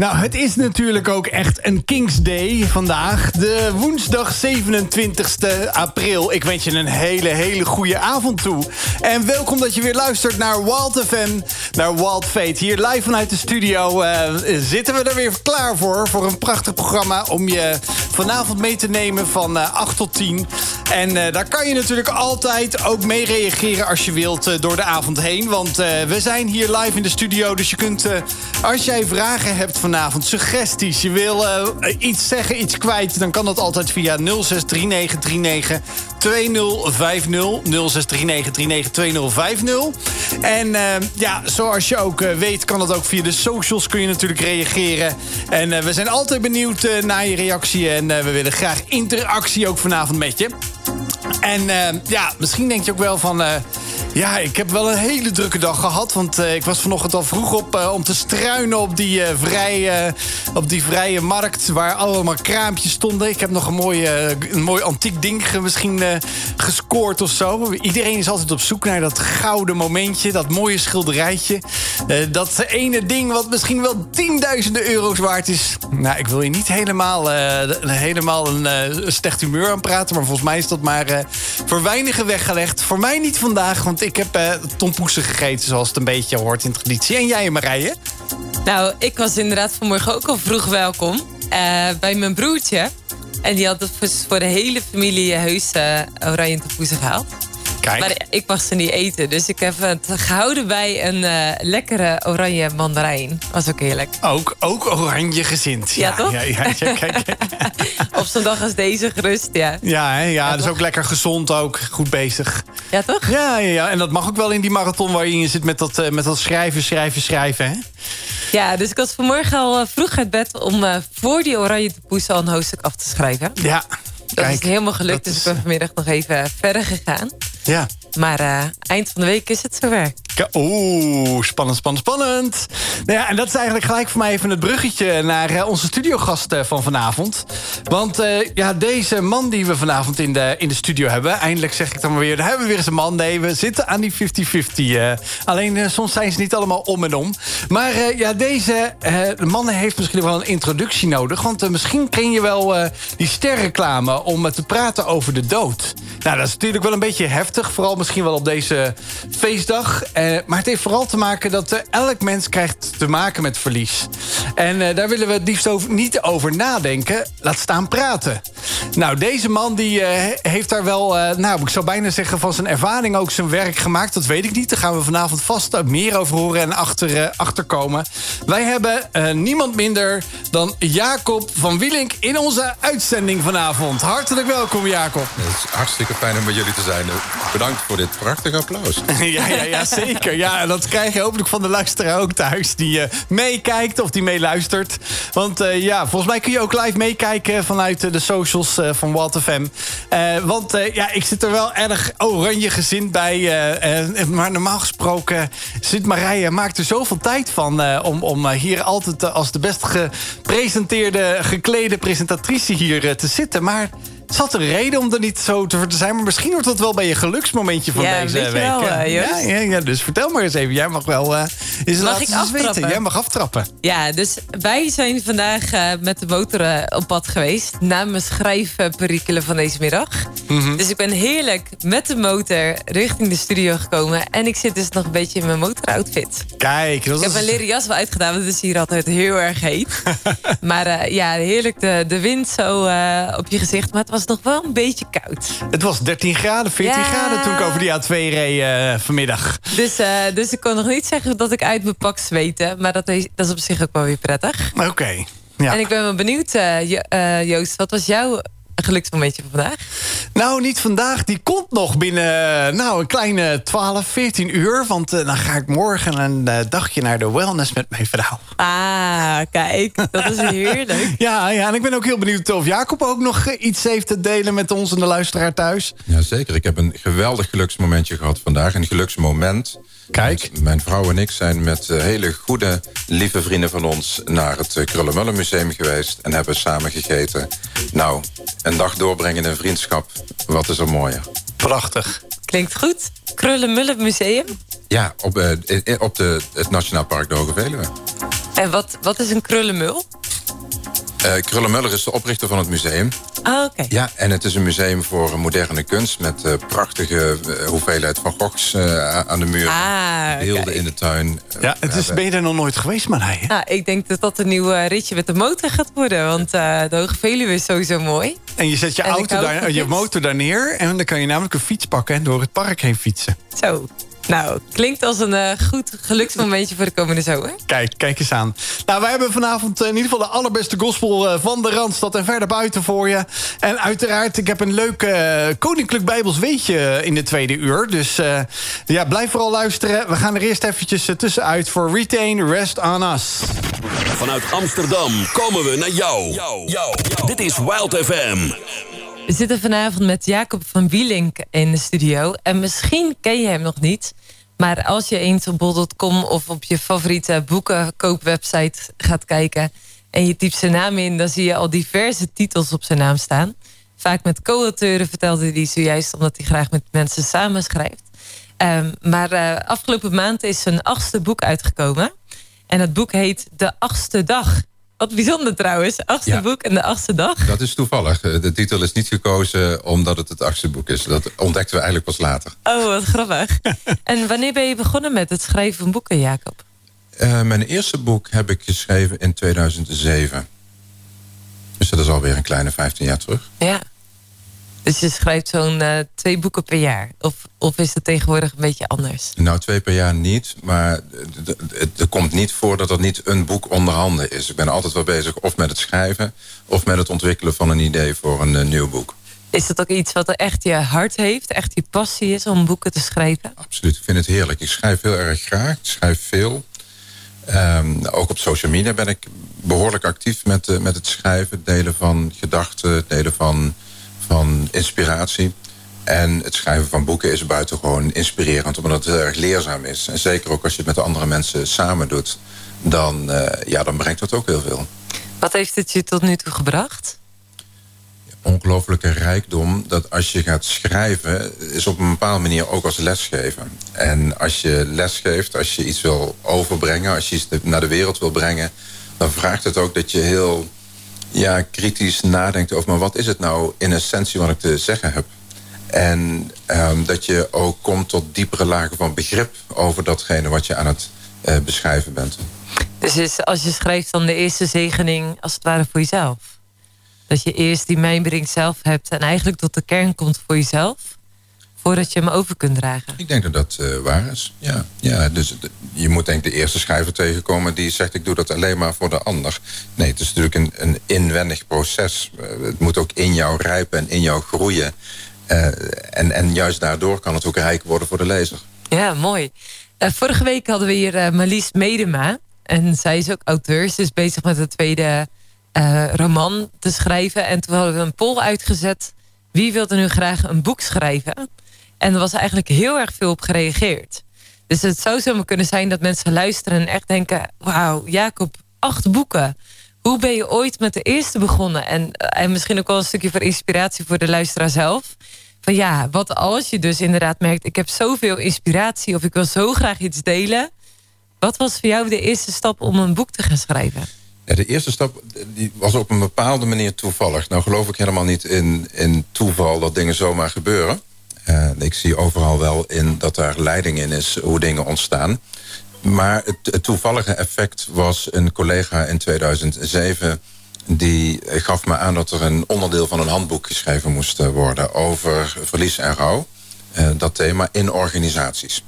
Nou, het is natuurlijk ook echt een King's Day vandaag. De woensdag 27 april. Ik wens je een hele, hele goede avond toe. En welkom dat je weer luistert naar Wild FM, naar Wild Fate. Hier live vanuit de studio uh, zitten we er weer klaar voor. Voor een prachtig programma om je vanavond mee te nemen van uh, 8 tot 10. En uh, daar kan je natuurlijk altijd ook mee reageren als je wilt door de avond heen. Want we zijn hier live in de studio. Dus je kunt, als jij vragen hebt vanavond, suggesties, je wil uh, iets zeggen, iets kwijt... dan kan dat altijd via 063939 2050 0639392050. En uh, ja, zoals je ook uh, weet, kan dat ook via de socials kun je natuurlijk reageren. En we zijn altijd benieuwd naar je reactie en we willen graag interactie ook vanavond met je. En ja, misschien denk je ook wel van... Ja, ik heb wel een hele drukke dag gehad. Want uh, ik was vanochtend al vroeg op uh, om te struinen op die, vrije, op die vrije markt... waar allemaal kraampjes stonden. Ik heb nog een mooi, een mooi antiek ding misschien gescoord of zo. Iedereen is altijd op zoek naar dat gouden momentje. Dat mooie schilderijtje. dat ene ding wat misschien wel tienduizenden euro's waard is. Nou, ik wil je niet helemaal, helemaal een slecht humeur aan praten... maar volgens mij is dat maar voor weinigen weggelegd. Voor mij niet vandaag, want ik heb uh, tompoesen gegeten, zoals het een beetje hoort in traditie. En jij, Marije? Nou, ik was inderdaad vanmorgen ook al vroeg welkom. Uh, bij mijn broertje. En die had het voor de hele familie heus oranje tompoesen gehaald. Kijk. Maar ik mag ze niet eten. Dus ik heb het gehouden bij een uh, lekkere oranje mandarijn. Was ook heerlijk. Ook, ook oranje gezind. Ja, ja toch? Ja, ja, ja kijk. Op zo'n dag als deze gerust, ja. Ja, hè? ja, dat is ook lekker gezond ook. Goed bezig. Ja, toch? Ja, ja, ja, en dat mag ook wel in die marathon waar je zit met dat, uh, met dat schrijven, schrijven, schrijven. Hè? Ja, dus ik was vanmorgen al uh, vroeg uit bed om voor die oranje te poesen al een hoofdstuk af te schrijven. Ja. Dat Kijk, is helemaal gelukt, dus ik ben vanmiddag nog even verder gegaan. Ja. Maar uh, eind van de week is het zover. Oeh, spannend, spannend, spannend. Nou ja, en dat is eigenlijk gelijk voor mij even het bruggetje... naar uh, onze studiogast van vanavond. Want ja, deze man die we vanavond in de, in de studio hebben... eindelijk zeg ik dan maar weer, daar hebben we weer eens een man. Nee, we zitten aan die 50-50. alleen soms zijn ze niet allemaal om en om. Maar ja, deze man heeft misschien wel een introductie nodig. Want misschien ken je wel die sterreclame om te praten over de dood. Nou, dat is natuurlijk wel een beetje heftig. Vooral misschien wel op deze feestdag. Eh, maar het heeft vooral te maken dat uh, elk mens krijgt te maken met verlies. En uh, daar willen we het liefst over, niet over nadenken. Laat staan praten. Nou, deze man die heeft daar wel, nou, ik zou bijna zeggen... van zijn ervaring ook zijn werk gemaakt. Dat weet ik niet. Daar gaan we vanavond vast meer over horen en achter, achterkomen. Wij hebben niemand minder dan Jacob van Wielink... in onze uitzending vanavond. Hartelijk welkom, Jacob. Het is hartstikke fijn om bij jullie te zijn. Bedankt voor dit prachtige applaus. ja, ja, ja, zeker. Ja, en dat krijg je hopelijk van de luisteraar ook thuis... die uh, meekijkt of die meeluistert. Want uh, ja, volgens mij kun je ook live meekijken... vanuit uh, de socials van Walt FM. want ja, ik zit er wel erg oranje gezind bij. maar normaal gesproken zit Marije... maakt er zoveel tijd van om, om hier altijd... als de best gepresenteerde, geklede presentatrice hier te zitten. Maar... Zat een reden om er niet zo te zijn. Maar misschien wordt dat wel bij je geluksmomentje van ja, deze week. Wel, uh, ja, ja, ja, dus vertel maar eens even. Jij mag wel uh, eens mag ik aftrappen? weten. Jij mag aftrappen. Ja, dus wij zijn vandaag uh, met de motor op pad geweest. Na mijn schrijfperikelen van deze middag. Mm -hmm. Dus ik ben heerlijk met de motor richting de studio gekomen. En ik zit dus nog een beetje in mijn motoroutfit. Kijk. Dat ik heb mijn leren jas wel uitgedaan. Want het is hier altijd heel erg heet. maar ja, heerlijk de, de wind zo op je gezicht. Maar het was nog wel een beetje koud. Het was 13 graden, 14 Ja. graden toen ik over die A2 reed uh, vanmiddag. Dus, uh, dus ik kon nog niet zeggen dat ik uit mijn pak zweten. Maar dat is, dat is op zich ook wel weer prettig. Oké. Okay. Ja. En ik ben wel benieuwd, jo Joost, wat was jouw geluksmomentje van vandaag? Nou, niet vandaag. Die komt nog binnen nou, een kleine 12, 14 uur. Want uh, dan ga ik morgen een uh, dagje naar de wellness met mijn vrouw. Ah, kijk. Dat is heerlijk. ja, ja, en ik ben ook heel benieuwd of Jacob ook nog iets heeft te delen met ons en de luisteraar thuis. Jazeker. Ik heb een geweldig geluksmomentje gehad vandaag. Een geluksmoment. Kijk. Want mijn vrouw en ik zijn met uh, hele goede, lieve vrienden van ons... naar het uh, Krullenmullen Museum geweest en hebben samen gegeten. Nou, een dag doorbrengen in vriendschap. Wat is er mooier. Prachtig. Klinkt goed. Krullenmullen Museum? Ja, op, uh, op de, het Nationaal Park de Hoge Veluwe. En wat, wat is een krullenmul? Uh, Krullenmuller is de oprichter van het museum. Ah, oké. Ja, en het is een museum voor moderne kunst... met uh, prachtige uh, hoeveelheid van Goghs aan de muur. Ah, beelden in de tuin. Ja, het is, ben je er nog nooit geweest, Marij? Nou, ik denk dat dat een nieuw ritje met de motor gaat worden. Want de Hoge Veluwe is sowieso mooi. En je zet je, auto daar, je motor daar neer... en dan kan je namelijk een fiets pakken en door het park heen fietsen. Zo, nou, klinkt als een uh, goed geluksmomentje voor de komende zomer. Kijk, kijk eens aan. Nou, wij hebben vanavond uh, in ieder geval de allerbeste gospel uh, van de Randstad en verder buiten voor je. En uiteraard, ik heb een leuk Koninklijk Bijbels weetje in de tweede uur. Dus ja, blijf vooral luisteren. We gaan er eerst eventjes tussenuit voor Retain Rest on Us. Vanuit Amsterdam komen we naar jou. jou. jou. Dit is Wild FM. We zitten vanavond met Jacob van Wielink in de studio. En misschien ken je hem nog niet. Maar als je eens op bol.com of op je favoriete boekenkoopwebsite gaat kijken... en je typt zijn naam in, dan zie je al diverse titels op zijn naam staan. Vaak met co-auteuren vertelde hij zojuist... omdat hij graag met mensen samenschrijft. Um, maar uh, afgelopen maand is zijn achtste boek uitgekomen. En het boek heet De Achtste Dag... Wat bijzonder trouwens. Achtste boek en de achtste dag. Dat is toevallig. Eh, de titel is niet gekozen omdat het het achtste boek is. Dat ontdekten we eigenlijk pas later. Oh, wat grappig. en wanneer ben je begonnen met het schrijven van boeken, Jacob? Uh, mijn eerste boek heb ik geschreven in 2007. Dus dat is alweer een kleine 15 jaar terug. Ja. Dus je schrijft zo'n uh, twee boeken per jaar? Of, of is het tegenwoordig een beetje anders? Nou, twee per jaar niet. Maar het komt niet voor dat er niet een boek onder handen is. Ik ben altijd wel bezig of met het schrijven... of met het ontwikkelen van een idee voor een uh, nieuw boek. Is dat ook iets wat er echt je hart heeft? Echt je passie is om boeken te schrijven? Absoluut, ik vind het heerlijk. Ik schrijf heel erg graag. Ik schrijf veel. Um, ook op social media ben ik behoorlijk actief met, uh, met het schrijven. Delen van gedachten, delen van van inspiratie. En het schrijven van boeken is buitengewoon inspirerend... omdat het erg leerzaam is. En zeker ook als je het met andere mensen samen doet... dan, uh, ja, dan brengt dat ook heel veel. Wat heeft het je tot nu toe gebracht? Ongelooflijke rijkdom dat als je gaat schrijven... is op een bepaalde manier ook als lesgeven. En als je lesgeeft, als je iets wil overbrengen... als je iets naar de wereld wil brengen... dan vraagt het ook dat je heel ja, kritisch nadenkt over... maar wat is het nou in essentie wat ik te zeggen heb? En um, dat je ook komt tot diepere lagen van begrip... over datgene wat je aan het uh, beschrijven bent. Dus als je schrijft dan de eerste zegening als het ware voor jezelf? Dat je eerst die mijmering zelf hebt... en eigenlijk tot de kern komt voor jezelf voordat je hem over kunt dragen. Ik denk dat dat uh, waar is. Ja, ja dus je moet denk ik de eerste schrijver tegenkomen die zegt ik doe dat alleen maar voor de ander. Nee, het is natuurlijk een, een inwendig proces. Uh, het moet ook in jou rijpen en in jou groeien. Uh, en, en juist daardoor kan het ook rijk worden voor de lezer. Ja, mooi. vorige week hadden we hier Marlies Medema. En zij is ook auteur. Ze is bezig met de tweede roman te schrijven. En toen hadden we een poll uitgezet. Wie wilde nu graag een boek schrijven? En er was eigenlijk heel erg veel op gereageerd. Dus het zou zomaar kunnen zijn dat mensen luisteren en echt denken... wauw, Jacob, acht boeken. Hoe ben je ooit met de eerste begonnen? En, en misschien ook wel een stukje voor inspiratie voor de luisteraar zelf. Van ja, wat als je dus inderdaad merkt... ik heb zoveel inspiratie of ik wil zo graag iets delen. Wat was voor jou de eerste stap om een boek te gaan schrijven? Ja, de eerste stap die was op een bepaalde manier toevallig. Nou geloof ik helemaal niet in, in toeval dat dingen zomaar gebeuren. Ik zie overal wel in dat daar leiding in is hoe dingen ontstaan. Maar het, toevallige effect was een collega in 2007... die gaf me aan dat er een onderdeel van een handboek geschreven moest worden... over verlies en rouw, uh, dat thema, in organisaties.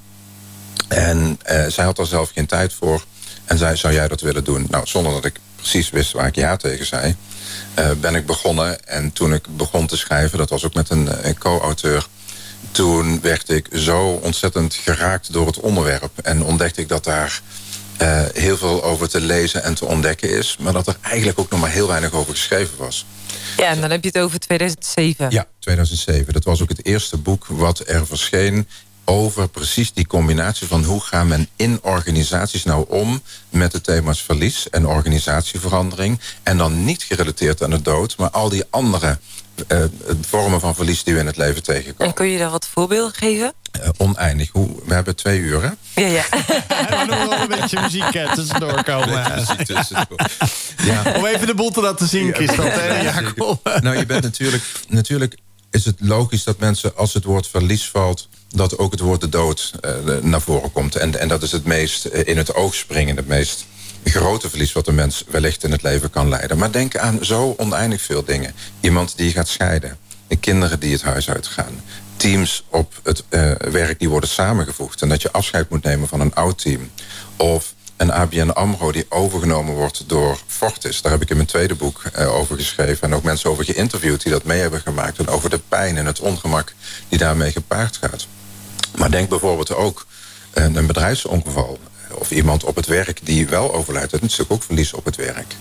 En uh, zij had er zelf geen tijd voor en zei, zou jij dat willen doen? Nou, zonder dat ik precies wist waar ik ja tegen zei... ben ik begonnen en toen ik begon te schrijven... dat was ook met een co-auteur toen werd ik zo ontzettend geraakt door het onderwerp. En ontdekte ik dat daar uh, heel veel over te lezen en te ontdekken is. Maar dat er eigenlijk ook nog maar heel weinig over geschreven was. Ja, en dan heb je het over 2007. Ja, 2007. Dat was ook het eerste boek wat er verscheen over precies die combinatie van hoe gaan men in organisaties nou om met de thema's verlies en organisatieverandering. En dan niet gerelateerd aan de dood, maar al die andere uh, vormen van verlies die we in het leven tegenkomen. En kun je daar wat voorbeelden geven? Uh, oneindig. Hoe, we hebben twee uur, hè? Ja, ja. moet wel een beetje muziek tussendoor komen. tussendoor. Ja. Om even de boel te laten zien, Christel. Ja, ja, nou, je bent natuurlijk... Natuurlijk is het logisch dat mensen, als het woord verlies valt... dat ook het woord de dood uh, naar voren komt. En, en dat is het meest in het oog springen, het meest grote verlies wat een mens wellicht in het leven kan leiden. Maar denk aan zo oneindig veel dingen. Iemand die gaat scheiden. De kinderen die het huis uitgaan. Teams op het uh, werk die worden samengevoegd. En dat je afscheid moet nemen van een oud team. Of een ABN AMRO die overgenomen wordt door Fortis. Daar heb ik in mijn tweede boek uh, over geschreven. En ook mensen over geïnterviewd die dat mee hebben gemaakt. En over de pijn en het ongemak die daarmee gepaard gaat. Maar denk bijvoorbeeld ook uh, een bedrijfsongeval of iemand op het werk die wel overlijdt. Dat is natuurlijk ook verlies op het werk.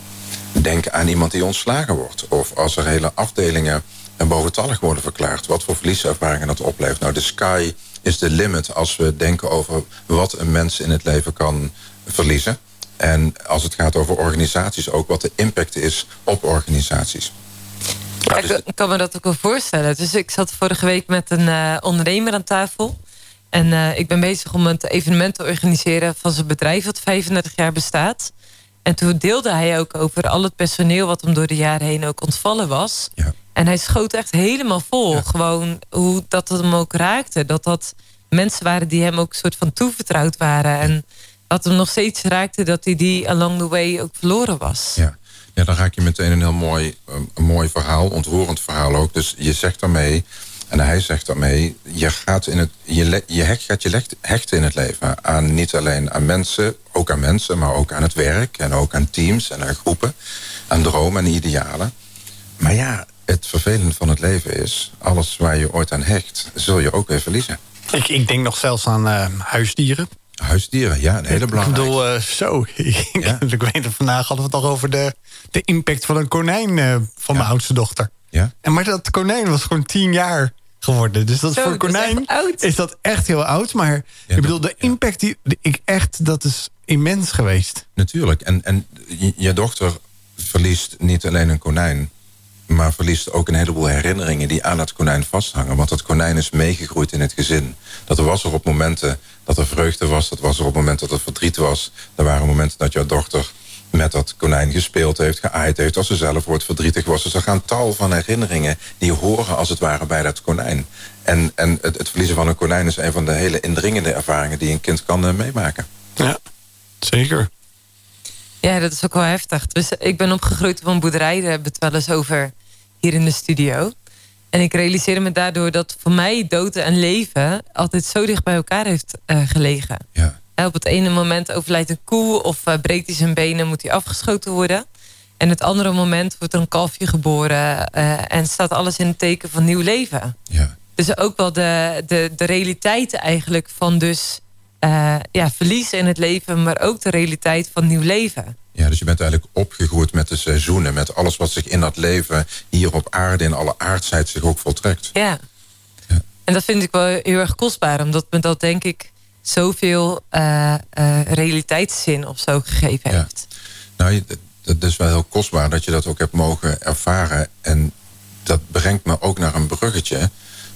Denk aan iemand die ontslagen wordt. Of als er hele afdelingen boventallig worden verklaard. Wat voor verlieservaringen dat oplevert. Nou, de sky is the limit als we denken over wat een mens in het leven kan verliezen. En als het gaat over organisaties ook, wat de impact is op organisaties. Ja, ik, kan me dat ook wel voorstellen. Dus ik zat vorige week met een uh, ondernemer aan tafel. En uh, ik ben bezig om een evenement te organiseren van zijn bedrijf... dat 35 jaar bestaat. En toen deelde hij ook over al het personeel... wat hem door de jaren heen ook ontvallen was. Ja. En hij schoot echt helemaal vol. Gewoon hoe dat het hem ook raakte. Dat dat mensen waren die hem ook een soort van toevertrouwd waren. En wat hem nog steeds raakte... dat hij die along the way ook verloren was. Ja. Ja, dan raak je meteen een heel mooi, een mooi verhaal, ontroerend verhaal ook. Dus je zegt daarmee en hij zegt daarmee, je gaat, in het, je, je hecht, gaat je hechten in het leven. Aan niet alleen aan mensen, ook aan mensen, maar ook aan het werk. En ook aan teams en aan groepen. Aan dromen en idealen. Maar ja, het vervelende van het leven is... alles waar je ooit aan hecht, zul je ook weer verliezen. Ik, ik denk nog zelfs aan uh, huisdieren. Huisdieren, ja, een hele belangrijke. Ik bedoel, uh, zo. Ja? ik weet vandaag hadden we het al over de, de impact van een konijn uh, van mijn oudste dochter. Ja? En maar dat konijn was gewoon tien jaar geworden. Dus dat is voor een konijn is, dat echt heel oud. Maar ik bedoel, de impact die ik echt, dat is immens geweest. Natuurlijk. En, en je dochter verliest niet alleen een konijn maar verliest ook een heleboel herinneringen die aan het konijn vasthangen. Want dat konijn is meegegroeid in het gezin. Dat was er op momenten dat er vreugde was, dat was er op momenten dat er verdriet was. Er waren momenten dat jouw dochter met dat konijn gespeeld heeft, geaaid heeft... als ze zelf wordt verdrietig was. Dus er gaan tal van herinneringen die horen als het ware bij dat konijn. En, en het, het verliezen van een konijn is een van de hele indringende ervaringen... die een kind kan uh, meemaken. Ja, zeker. Ja, dat is ook wel heftig. Dus ik ben opgegroeid op een boerderij. Daar hebben we het wel eens over hier in de studio. En ik realiseerde me daardoor dat voor mij dood en leven... altijd zo dicht bij elkaar heeft uh, gelegen. Ja. Op het ene moment overlijdt een koe of uh, breekt hij zijn benen, moet hij afgeschoten worden. En het andere moment wordt er een kalfje geboren uh, en staat alles in het teken van nieuw leven. Ja. Dus ook wel de, de, de realiteit eigenlijk van dus uh, ja, verliezen in het leven, maar ook de realiteit van nieuw leven. Ja, dus je bent eigenlijk opgegroeid met de seizoenen, met alles wat zich in dat leven hier op aarde in alle aardheid zich ook voltrekt. Ja. ja. En dat vind ik wel heel erg kostbaar, omdat me dat denk ik zoveel uh, uh, realiteitszin of zo gegeven heeft. Nou, dat is wel heel kostbaar dat je dat ook hebt mogen ervaren. En dat brengt me ook naar een bruggetje.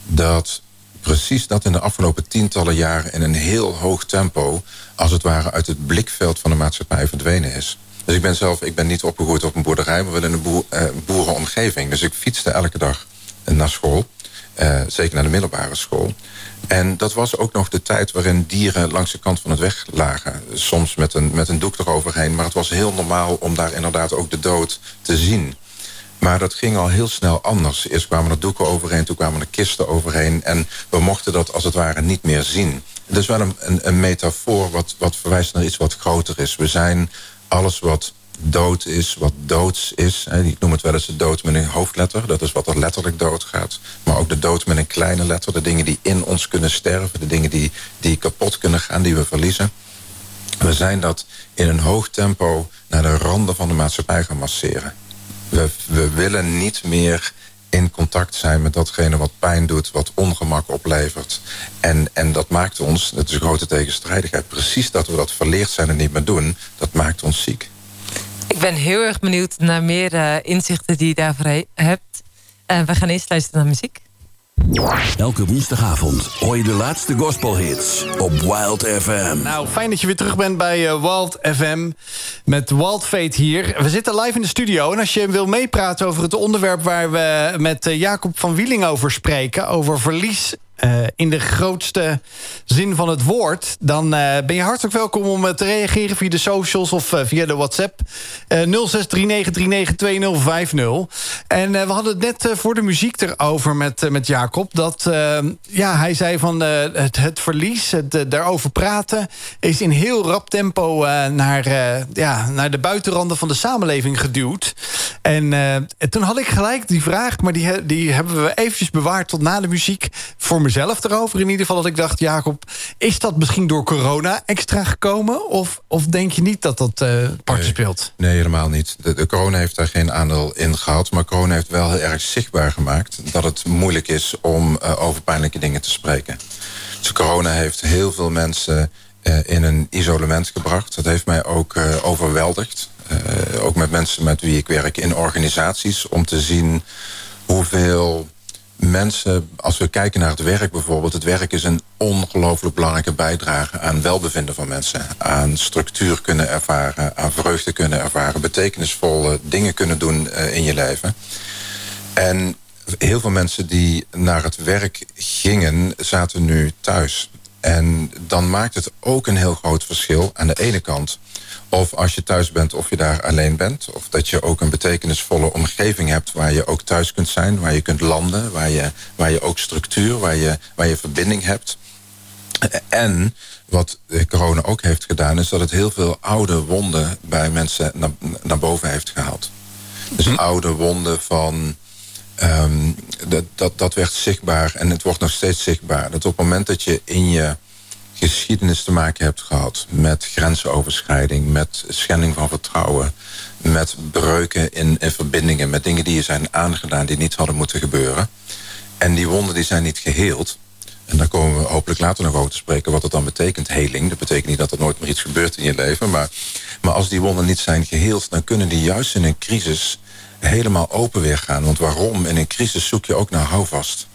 Dat precies dat in de afgelopen tientallen jaren in een heel hoog tempo... als het ware uit het blikveld van de maatschappij verdwenen is. Dus ik ben zelf, ik ben niet opgegroeid op een boerderij... maar wel in een boer, uh, boerenomgeving. Dus ik fietste elke dag naar school. Uh, zeker naar de middelbare school. En dat was ook nog de tijd waarin dieren langs de kant van het weg lagen. Soms met een, met een doek eroverheen. Maar het was heel normaal om daar inderdaad ook de dood te zien. Maar dat ging al heel snel anders. Eerst kwamen er doeken overheen, toen kwamen er kisten overheen. En we mochten dat als het ware niet meer zien. Het is wel een, een, een metafoor wat, wat verwijst naar iets wat groter is. We zijn alles wat dood is, wat doods is. Ik noem het wel eens de dood met een hoofdletter. Dat is wat er letterlijk dood gaat. Maar ook de dood met een kleine letter. De dingen die in ons kunnen sterven. De dingen die, die kapot kunnen gaan, die we verliezen. We zijn dat in een hoog tempo naar de randen van de maatschappij gaan masseren. We, we willen niet meer in contact zijn met datgene wat pijn doet, wat ongemak oplevert. En, en dat maakt ons, dat is een grote tegenstrijdigheid, precies dat we dat verleerd zijn en niet meer doen, dat maakt ons ziek. Ik ben heel erg benieuwd naar meer uh, inzichten die je daarvoor hebt. Uh, we gaan eerst luisteren naar muziek. Elke woensdagavond hoor je de laatste gospelhits op Wild FM. Nou, fijn dat je weer terug bent bij uh, Wild FM met Wild Fate hier. We zitten live in de studio en als je wil meepraten over het onderwerp... waar we met uh, Jacob van Wieling over spreken, over verlies uh, in de grootste zin van het woord... dan uh, ben je hartelijk welkom om uh, te reageren via de socials of via de WhatsApp. 0639392050. En we hadden het net voor de muziek erover met, met Jacob... dat ja, hij zei van het, het verlies, het daarover praten... is in heel rap tempo naar, ja, naar de buitenranden van de samenleving geduwd. En, en toen had ik gelijk die vraag, maar die, die hebben we eventjes bewaard tot na de muziek... voor mezelf erover. In ieder geval dat ik dacht, Jacob, is dat misschien door corona extra gekomen? Of, of denk je niet dat dat uh, speelt? Nee, helemaal niet. De, de, corona heeft daar geen aandeel in gehad. Maar corona heeft wel heel erg zichtbaar gemaakt... dat het moeilijk is om uh, over pijnlijke dingen te spreken. Dus corona heeft heel veel mensen uh, in een isolement gebracht. Dat heeft mij ook overweldigd. ook met mensen met wie ik werk in organisaties... om te zien hoeveel mensen, als we kijken naar het werk bijvoorbeeld... het werk is een ongelooflijk belangrijke bijdrage aan welbevinden van mensen. Aan structuur kunnen ervaren, aan vreugde kunnen ervaren... betekenisvolle dingen kunnen doen uh, in je leven. En heel veel mensen die naar het werk gingen, zaten nu thuis. En dan maakt het ook een heel groot verschil aan de ene kant... Of als je thuis bent, of je daar alleen bent. Of dat je ook een betekenisvolle omgeving hebt... waar je ook thuis kunt zijn, waar je kunt landen... waar je, waar je ook structuur, waar je, waar je verbinding hebt. En wat corona ook heeft gedaan... is dat het heel veel oude wonden bij mensen naar, naar boven heeft gehaald. Dus een oude wonden van... Um, dat, dat, dat werd zichtbaar en het wordt nog steeds zichtbaar. Dat op het moment dat je in je geschiedenis te maken hebt gehad... met grensoverschrijding, met schending van vertrouwen... met breuken in, in verbindingen, met dingen die je zijn aangedaan... die niet hadden moeten gebeuren. En die wonden die zijn niet geheeld. En daar komen we hopelijk later nog over te spreken... wat het dan betekent, heling. Dat betekent niet dat er nooit meer iets gebeurt in je leven. Maar, maar als die wonden niet zijn geheeld... dan kunnen die juist in een crisis helemaal open weer gaan. Want waarom? In een crisis zoek je ook naar houvast.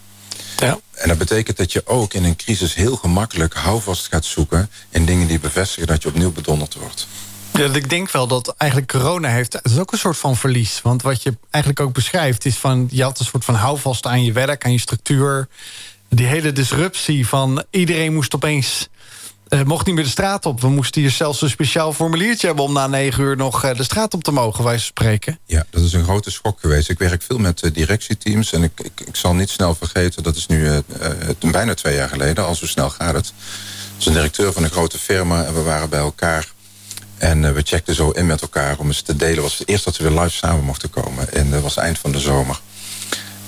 Ja. En dat betekent dat je ook in een crisis heel gemakkelijk houvast gaat zoeken... in dingen die bevestigen dat je opnieuw bedonderd wordt. Ja, ik denk wel dat eigenlijk corona heeft... Het is ook een soort van verlies. Want wat je eigenlijk ook beschrijft... is van je had een soort van houvast aan je werk, aan je structuur. Die hele disruptie van iedereen moest opeens uh, mocht niet meer de straat op. We moesten hier zelfs een speciaal formuliertje hebben... om na negen uur nog uh, de straat op te mogen, wij spreken. Ja, dat is een grote schok geweest. Ik werk veel met uh, directieteams en ik, ik, ik, zal niet snel vergeten... dat is nu bijna twee jaar geleden, al zo snel gaat het. Dat een directeur van een grote firma en we waren bij elkaar... En we checkten zo in met elkaar om eens te delen. was het eerst dat we weer live samen mochten komen. En dat was eind van de zomer.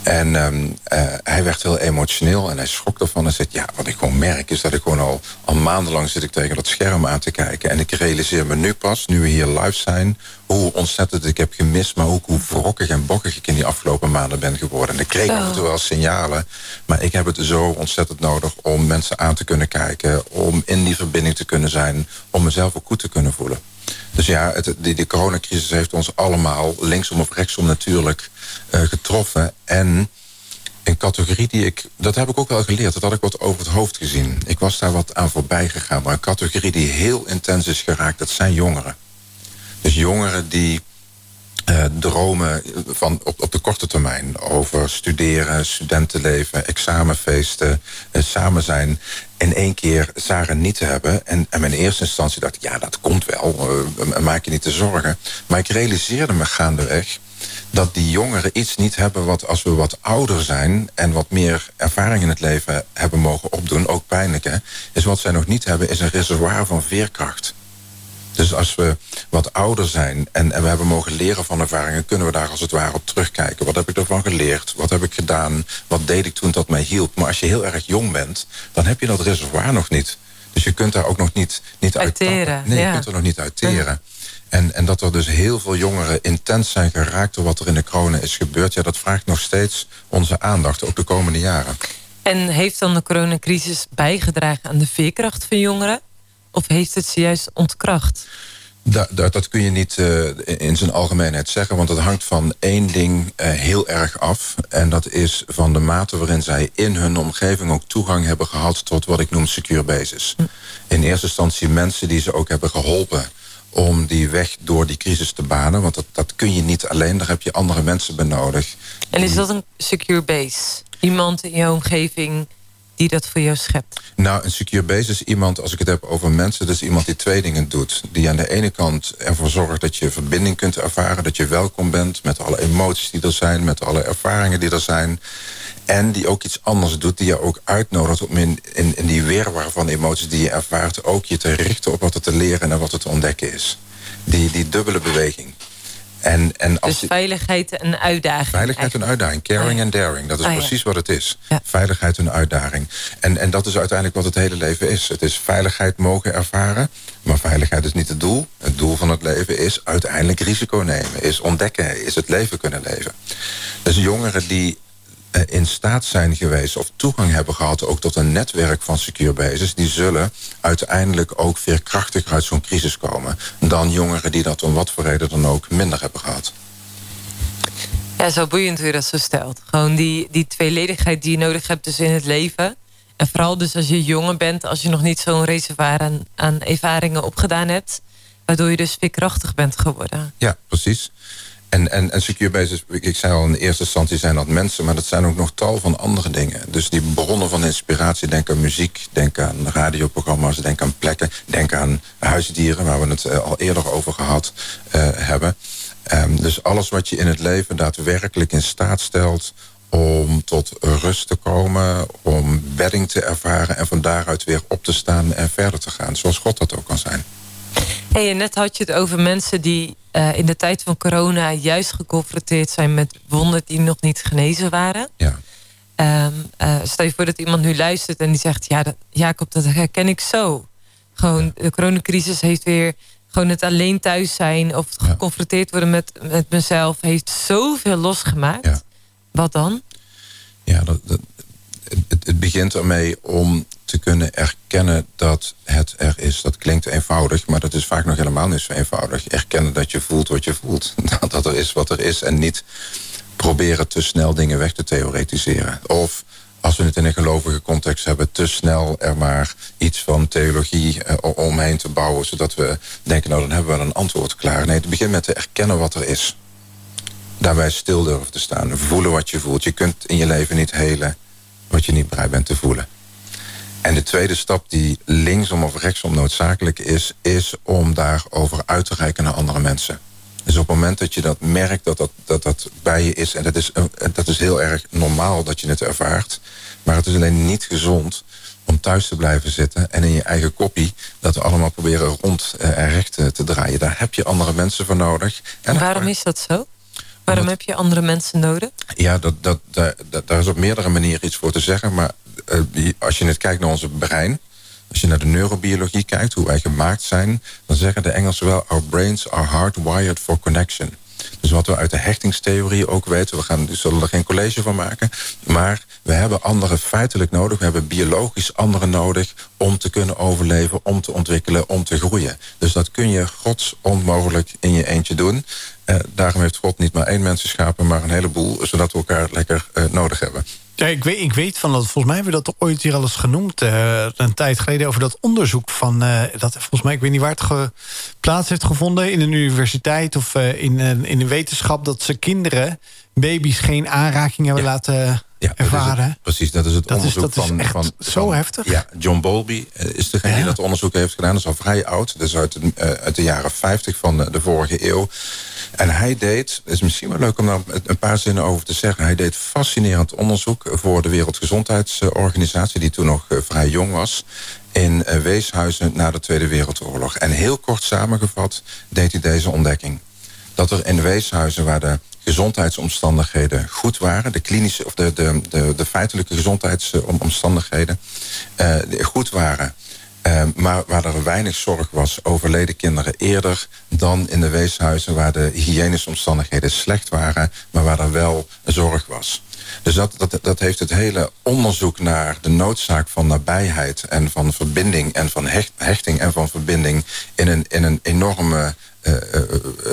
En um, uh, hij werd heel emotioneel en hij schrok ervan en zei... ja, wat ik gewoon merk is dat ik gewoon al, al maandenlang zit ik tegen dat scherm aan te kijken. En ik realiseer me nu pas, nu we hier live zijn... hoe ontzettend ik heb gemist, maar ook hoe wrokkig en bokkig ik in die afgelopen maanden ben geworden. En ik kreeg af en toe wel signalen, maar ik heb het zo ontzettend nodig... om mensen aan te kunnen kijken, om in die verbinding te kunnen zijn... om mezelf ook goed te kunnen voelen. Dus ja, het, die, die coronacrisis heeft ons allemaal, linksom of rechtsom natuurlijk, getroffen. En een categorie die ik, dat heb ik ook wel geleerd, dat had ik wat over het hoofd gezien. Ik was daar wat aan voorbij gegaan, maar een categorie die heel intens is geraakt, dat zijn jongeren. Dus jongeren die uh, dromen van op, op de korte termijn over studeren, studentenleven, examenfeesten, uh, samen zijn. In één keer zagen niet te hebben. En, en in eerste instantie dacht ik, ja, dat komt wel. Maak je niet te zorgen. Maar ik realiseerde me gaandeweg dat die jongeren iets niet hebben wat als we wat ouder zijn en wat meer ervaring in het leven hebben mogen opdoen, ook pijnlijke, is wat zij nog niet hebben, is een reservoir van veerkracht. Dus als we wat ouder zijn en, en, we hebben mogen leren van ervaringen... kunnen we daar als het ware op terugkijken. Wat heb ik ervan geleerd? Wat heb ik gedaan? Wat deed ik toen dat mij hielp? Maar als je heel erg jong bent, dan heb je dat reservoir nog niet. Dus je kunt daar ook nog niet, niet uitteren. Nee, ja. je kunt er nog niet uitteren. En, en dat er dus heel veel jongeren intens zijn geraakt... door wat er in de corona is gebeurd... ja, dat vraagt nog steeds onze aandacht, ook de komende jaren. En heeft dan de coronacrisis bijgedragen aan de veerkracht van jongeren? Of heeft het ze juist ontkracht? Dat, dat, dat, kun je niet uh, in zijn algemeenheid zeggen, want het hangt van één ding uh, heel erg af. En dat is van de mate waarin zij in hun omgeving ook toegang hebben gehad tot wat ik noem secure basis. Hm. In eerste instantie mensen die ze ook hebben geholpen om die weg door die crisis te banen. Want dat, dat kun je niet alleen, daar heb je andere mensen bij nodig. En is dat een secure base? Iemand in je omgeving die dat voor jou schept? Nou, een secure base is iemand, als ik het heb over mensen... dat is iemand die twee dingen doet. Die aan de ene kant ervoor zorgt dat je verbinding kunt ervaren... dat je welkom bent met alle emoties die er zijn... met alle ervaringen die er zijn. En die ook iets anders doet, die je ook uitnodigt... om in, in, die weerwar van emoties die je ervaart... ook je te richten op wat er te leren en wat er te ontdekken is. Die, die dubbele beweging. En, en als dus veiligheid en uitdaging. Veiligheid en uitdaging. Caring en daring. Dat is ah, precies wat het is. Veiligheid en uitdaging. En, en dat is uiteindelijk wat het hele leven is. Het is veiligheid mogen ervaren. Maar veiligheid is niet het doel. Het doel van het leven is uiteindelijk risico nemen. Is ontdekken. Is het leven kunnen leven. Dus jongeren die in staat zijn geweest of toegang hebben gehad ook tot een netwerk van secure bases, die zullen uiteindelijk ook veerkrachtiger uit zo'n crisis komen dan jongeren die dat om wat voor reden dan ook minder hebben gehad. Ja, zo boeiend hoe je dat zo stelt. Gewoon die, die tweeledigheid die je nodig hebt dus in het leven. En vooral dus als je jonger bent, als je nog niet zo'n reservoir aan, aan ervaringen opgedaan hebt. Waardoor je dus veerkrachtig bent geworden. Ja, precies. En, en, en secure bases, ik zei al in de eerste instantie zijn dat mensen... maar dat zijn ook nog tal van andere dingen. Dus die bronnen van inspiratie, denk aan muziek... denk aan radioprogramma's, denk aan plekken... denk aan huisdieren, waar we het eh, al eerder over gehad uh, hebben. Um, dus alles wat je in het leven daadwerkelijk in staat stelt... om tot rust te komen, om bedding te ervaren... en van daaruit weer op te staan en verder te gaan. Zoals God dat ook kan zijn. Hey, net had je het over mensen die uh, in de tijd van corona juist geconfronteerd zijn met wonden die nog niet genezen waren. Ja. Um, uh, stel je voor dat iemand nu luistert en die zegt: Ja, dat, Jacob, dat herken ik zo. Gewoon, de coronacrisis heeft weer gewoon het alleen thuis zijn of geconfronteerd worden met, met mezelf, heeft zoveel losgemaakt. Ja. Wat dan? Ja, dat, dat, het, het, begint ermee om te kunnen erkennen dat het er is. Dat klinkt eenvoudig, maar dat is vaak nog helemaal niet zo eenvoudig. Erkennen dat je voelt wat je voelt. Dat er is wat er is en niet proberen te snel dingen weg te theoretiseren. Of als we het in een gelovige context hebben, te snel er maar iets van theologie eh, omheen te bouwen, zodat we denken, nou dan hebben we wel een antwoord klaar. Nee, het begint met te erkennen wat er is. Daarbij stil durven te staan, voelen wat je voelt. Je kunt in je leven niet helen wat je niet bereid bent te voelen. En de tweede stap die linksom of rechtsom noodzakelijk is... is om daarover uit te reiken naar andere mensen. Dus op het moment dat je dat merkt, dat dat, dat, dat bij je is... en dat is, dat is heel erg normaal dat je het ervaart... maar het is alleen niet gezond om thuis te blijven zitten... en in je eigen kopie dat we allemaal proberen rond eh, en recht te draaien. Daar heb je andere mensen voor nodig. En waarom is dat zo? Waarom heb je andere mensen nodig? Ja, dat, dat, dat, daar is op meerdere manieren iets voor te zeggen. Maar als je net kijkt naar onze brein... Als je naar de neurobiologie kijkt, hoe wij gemaakt zijn... dan zeggen de Engelsen wel... our brains are hardwired for connection. Dus wat we uit de hechtingstheorie ook weten... we gaan, dus zullen er geen college van maken... maar we hebben anderen feitelijk nodig. We hebben biologisch anderen nodig om te kunnen overleven... om te ontwikkelen, om te groeien. Dus dat kun je gods onmogelijk in je eentje doen. Uh, daarom heeft God niet maar één mens geschapen... maar een heleboel, zodat we elkaar lekker uh, nodig hebben. Ja, ik weet, ik weet van dat, volgens mij hebben we dat ooit hier al eens genoemd... Uh, een tijd geleden over dat onderzoek van... Uh, dat volgens mij, ik weet niet waar het plaats heeft gevonden... in een universiteit of uh, in, in een wetenschap... dat ze kinderen, baby's, geen aanraking hebben laten ja, ervaren. Dat precies, dat is het dat onderzoek is, dat van, is van, Zo heftig? Ja, John Bowlby is degene ja. die dat onderzoek heeft gedaan. Dat is al vrij oud. Dat is uit de, uit de jaren 50 van de, de vorige eeuw. En hij deed, het is misschien wel leuk om daar een paar zinnen over te zeggen. Hij deed fascinerend onderzoek voor de Wereldgezondheidsorganisatie, die toen nog eh, vrij jong was. In eh, weeshuizen na de Tweede Wereldoorlog. En heel kort samengevat deed hij deze ontdekking. Dat er in weeshuizen waar de gezondheidsomstandigheden goed waren, de klinische of de, de, de, feitelijke gezondheidsomstandigheden uh, goed waren. Ehm, maar waar er weinig zorg was, overleden kinderen eerder dan in de weeshuizen waar de hygiënische omstandigheden slecht waren, maar waar er wel zorg was. Dus dat, dat, dat heeft het hele onderzoek naar de noodzaak van nabijheid en van verbinding en van hechting en van verbinding in een, in een enorme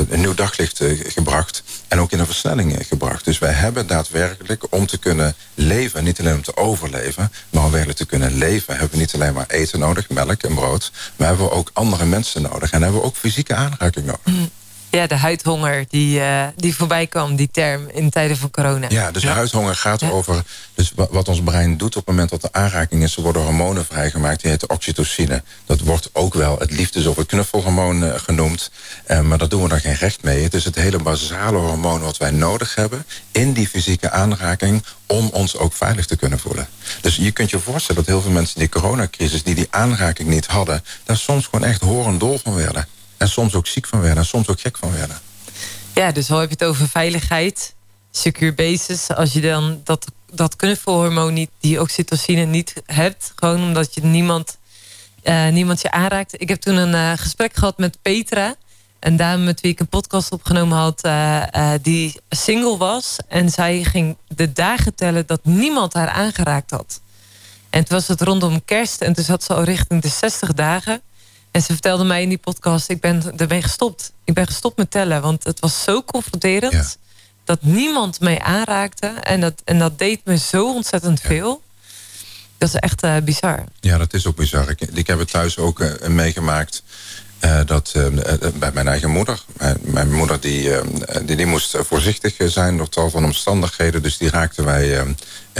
een nieuw daglicht gebracht en ook in een versnelling gebracht. Dus wij hebben daadwerkelijk om te kunnen leven, niet alleen om te overleven, maar om werkelijk te kunnen leven, hebben we niet alleen maar eten nodig, melk en brood, maar hebben we ook andere mensen nodig en hebben we ook fysieke aanraking nodig. Mm ja, de huidhonger die, uh, die voorbij kwam, die term in tijden van corona. Ja, dus de huidhonger gaat over dus wat ons brein doet op het moment dat er aanraking is. Er worden hormonen vrijgemaakt, die heten oxytocine. Dat wordt ook wel het liefdes- of het knuffelhormoon uh, genoemd. Uh, maar daar doen we dan geen recht mee. Het is het hele basale hormoon wat wij nodig hebben in die fysieke aanraking om ons ook veilig te kunnen voelen. Dus je kunt je voorstellen dat heel veel mensen in die coronacrisis... die die aanraking niet hadden... daar soms gewoon echt horendol van werden. En soms ook ziek van werden. En soms ook gek van werden. Ja, dus al heb je het over veiligheid. Secure basis. Als je dan dat, dat knuffelhormoon niet, die oxytocine niet hebt. Gewoon omdat je niemand, uh, niemand je aanraakt. Ik heb toen een uh, gesprek gehad met Petra. Een dame met wie ik een podcast opgenomen had. Uh, die single was. En zij ging de dagen tellen dat niemand haar aangeraakt had. En toen was het rondom kerst. En toen zat ze al richting de 60 dagen. En ze vertelde mij in die podcast, ik ben ermee gestopt. Ik ben gestopt met tellen, want het was zo confronterend... dat niemand mij aanraakte. En dat, en dat deed me zo ontzettend veel. Dat is echt uh, bizar. Ja, dat is ook bizar. Ik, ik heb het thuis ook uh, meegemaakt... Uh, dat bij mijn eigen moeder. Mijn, mijn moeder die, die, die, moest voorzichtig zijn door tal van omstandigheden. Dus die raakten wij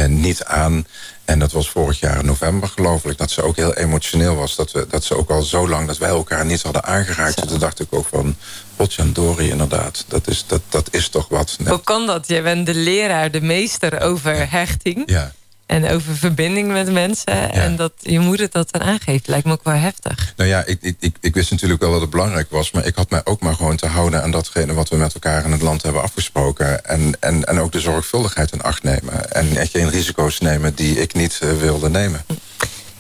niet aan. En dat was vorig jaar in november geloof ik. Dat ze ook heel emotioneel was. Dat, we, dat ze ook al zo lang dat wij elkaar niet hadden aangeraakt. Toen dacht ik ook van... Potjandori inderdaad. Dat is, dat, dat is toch wat. Hoe kan dat? Jij bent de leraar, de meester over hechting. Ja. En over verbinding met mensen. En dat je moeder dat dan aangeeft, lijkt me ook wel heftig. Nou ja, ik, ik, ik wist natuurlijk wel dat het belangrijk was. Maar ik had mij ook maar gewoon te houden aan datgene wat we met elkaar in het land hebben afgesproken. En, en, en ook de zorgvuldigheid in acht nemen. En geen risico's nemen die ik niet uh, wilde nemen.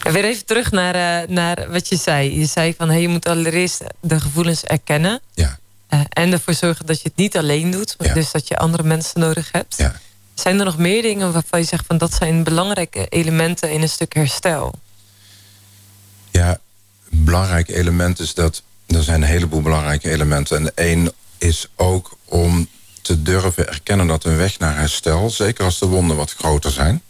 En weer even terug naar, uh, naar wat je zei. Je zei van hey, je moet allereerst de gevoelens erkennen. Ja. Uh, en ervoor zorgen dat je het niet alleen doet. Ja. Dus dat je andere mensen nodig hebt. Ja. Zijn er nog meer dingen waarvan je zegt van dat zijn belangrijke elementen in een stuk herstel? Ja, belangrijk element is dat er zijn een heleboel belangrijke elementen. En één is ook om te durven erkennen dat een weg naar herstel, zeker als de wonden wat groter zijn,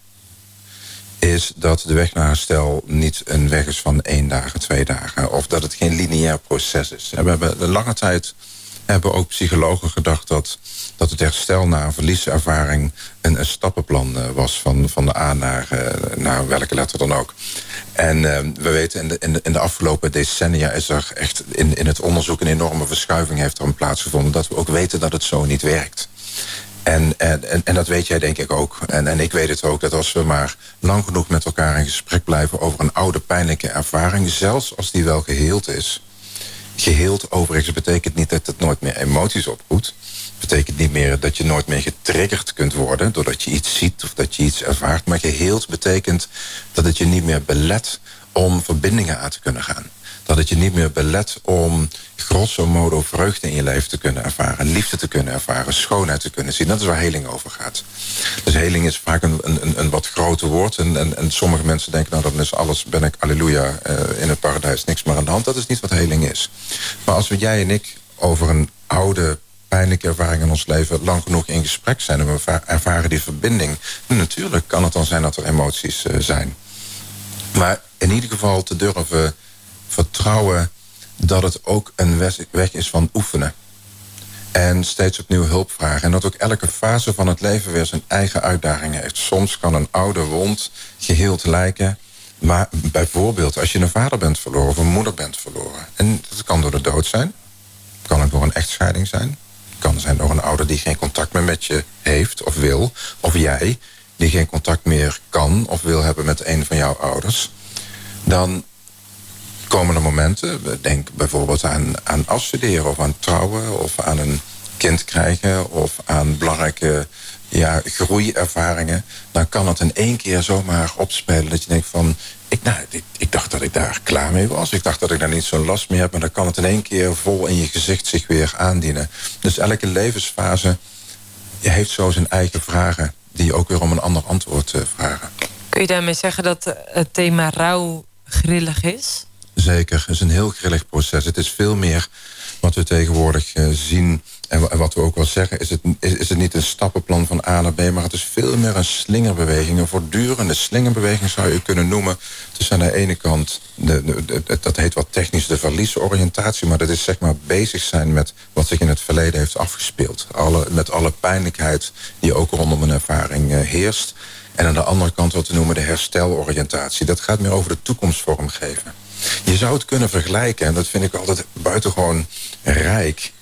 is dat de weg naar herstel niet een weg is van één dagen, twee dagen. Of dat het geen lineair proces is. We hebben de lange tijd hebben ook psychologen gedacht dat, dat het herstel na een verlieservaring een, een stappenplan uh, was van, van de A naar, uh, naar welke letter dan ook. En uh, we weten in de, in, de, in de afgelopen decennia is er echt in, in het onderzoek een enorme verschuiving heeft er plaatsgevonden. Dat we ook weten dat het zo niet werkt. En, en, en dat weet jij denk ik ook. En, en ik weet het ook, dat als we maar lang genoeg met elkaar in gesprek blijven over een oude pijnlijke ervaring, zelfs als die wel geheeld is, geheeld overigens betekent niet dat het nooit meer emoties oproept. Betekent niet meer dat je nooit meer getriggerd kunt worden doordat je iets ziet of dat je iets ervaart. Maar geheeld betekent dat het je niet meer belet om verbindingen aan te kunnen gaan. Dat het je niet meer belet om grosso modo vreugde in je leven te kunnen ervaren. Liefde te kunnen ervaren, schoonheid te kunnen zien. Dat is waar heling over gaat. Dus heling is vaak een, een, een wat groter woord. En, en, en, sommige mensen denken, nou dan is alles, ben ik, alleluia, uh, in het paradijs, niks meer aan de hand. Dat is niet wat heling is. Maar als we, jij en ik over een oude pijnlijke ervaring in ons leven lang genoeg in gesprek zijn en we ervaren die verbinding, natuurlijk kan het dan zijn dat er emoties uh, zijn. Maar in ieder geval te durven vertrouwen dat het ook een weg is van oefenen. En steeds opnieuw hulp vragen. En dat ook elke fase van het leven weer zijn eigen uitdagingen heeft. Soms kan een oude wond geheeld lijken. Maar bijvoorbeeld als je een vader bent verloren of een moeder bent verloren. En dat kan door de dood zijn. Kan ook door een echtscheiding zijn. Kan zijn door een ouder die geen contact meer met je heeft of wil. Of jij die geen contact meer kan of wil hebben met een van jouw ouders. Dan komende momenten. Denk bijvoorbeeld aan, aan afstuderen of aan trouwen of aan een kind krijgen of aan belangrijke ja, groeiervaringen... dan kan het in één keer zomaar opspelen dat je denkt van... Ik, nou, ik, ik, dacht dat ik daar klaar mee was. Ik dacht dat ik daar niet zo'n last meer heb. Maar dan kan het in één keer vol in je gezicht zich weer aandienen. Dus elke levensfase heeft zo zijn eigen vragen... die ook weer om een ander antwoord uh, vragen. Kun je daarmee zeggen dat het thema rouw grillig is? Zeker, het is een heel grillig proces. Het is veel meer wat we tegenwoordig uh, zien en wat we ook wel zeggen, is het, is, het niet een stappenplan van A naar B... maar het is veel meer een slingerbeweging. Een voortdurende slingerbeweging zou je kunnen noemen. Dus aan de ene kant, de, dat heet wat technisch de verliesoriëntatie... maar dat is zeg maar bezig zijn met wat zich in het verleden heeft afgespeeld. Alle, met alle pijnlijkheid die ook rondom een ervaring uh, heerst. En aan de andere kant wat we noemen de hersteloriëntatie. Dat gaat meer over de toekomst vormgeven. Je zou het kunnen vergelijken, en dat vind ik altijd buitengewoon rijk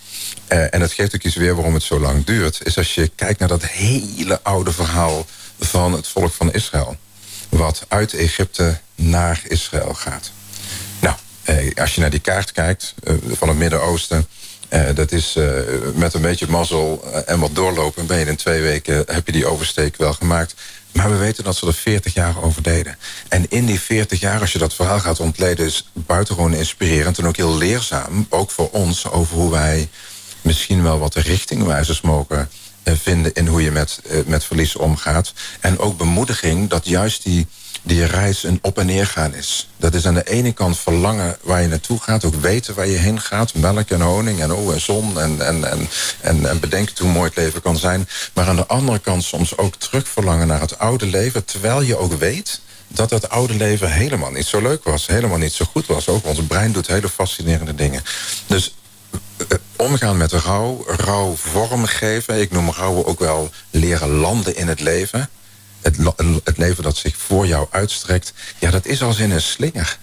uh, en dat geeft ook iets weer waarom het zo lang duurt... is als je kijkt naar dat hele oude verhaal van het volk van Israël. Wat uit Egypte naar Israël gaat. Nou, uh, als je naar die kaart kijkt uh, van het Midden-Oosten... dat is met een beetje mazzel en wat doorlopen... ben je in twee weken heb je die oversteek wel gemaakt. Maar we weten dat ze er 40 jaar over deden. En in die 40 jaar, als je dat verhaal gaat ontleden... is buitengewoon inspirerend en ook heel leerzaam. Ook voor ons over hoe wij misschien wel wat de richtingwijzers mogen eh, vinden in hoe je met, eh, met verlies omgaat. En ook bemoediging dat juist die, die reis een op- en neergaan is. Dat is aan de ene kant verlangen waar je naartoe gaat, ook weten waar je heen gaat. Melk en honing en, oh, en zon en, en, en, en, en bedenken hoe mooi het leven kan zijn. Maar aan de andere kant soms ook terug verlangen naar het oude leven, terwijl je ook weet dat het oude leven helemaal niet zo leuk was. Helemaal niet zo goed was. Ook ons brein doet hele fascinerende dingen. Dus eh, omgaan met rouw, rouw vormgeven. Ik noem rouw ook wel leren landen in het leven. Het, het leven dat zich voor jou uitstrekt. Ja, dat is als in een slinger.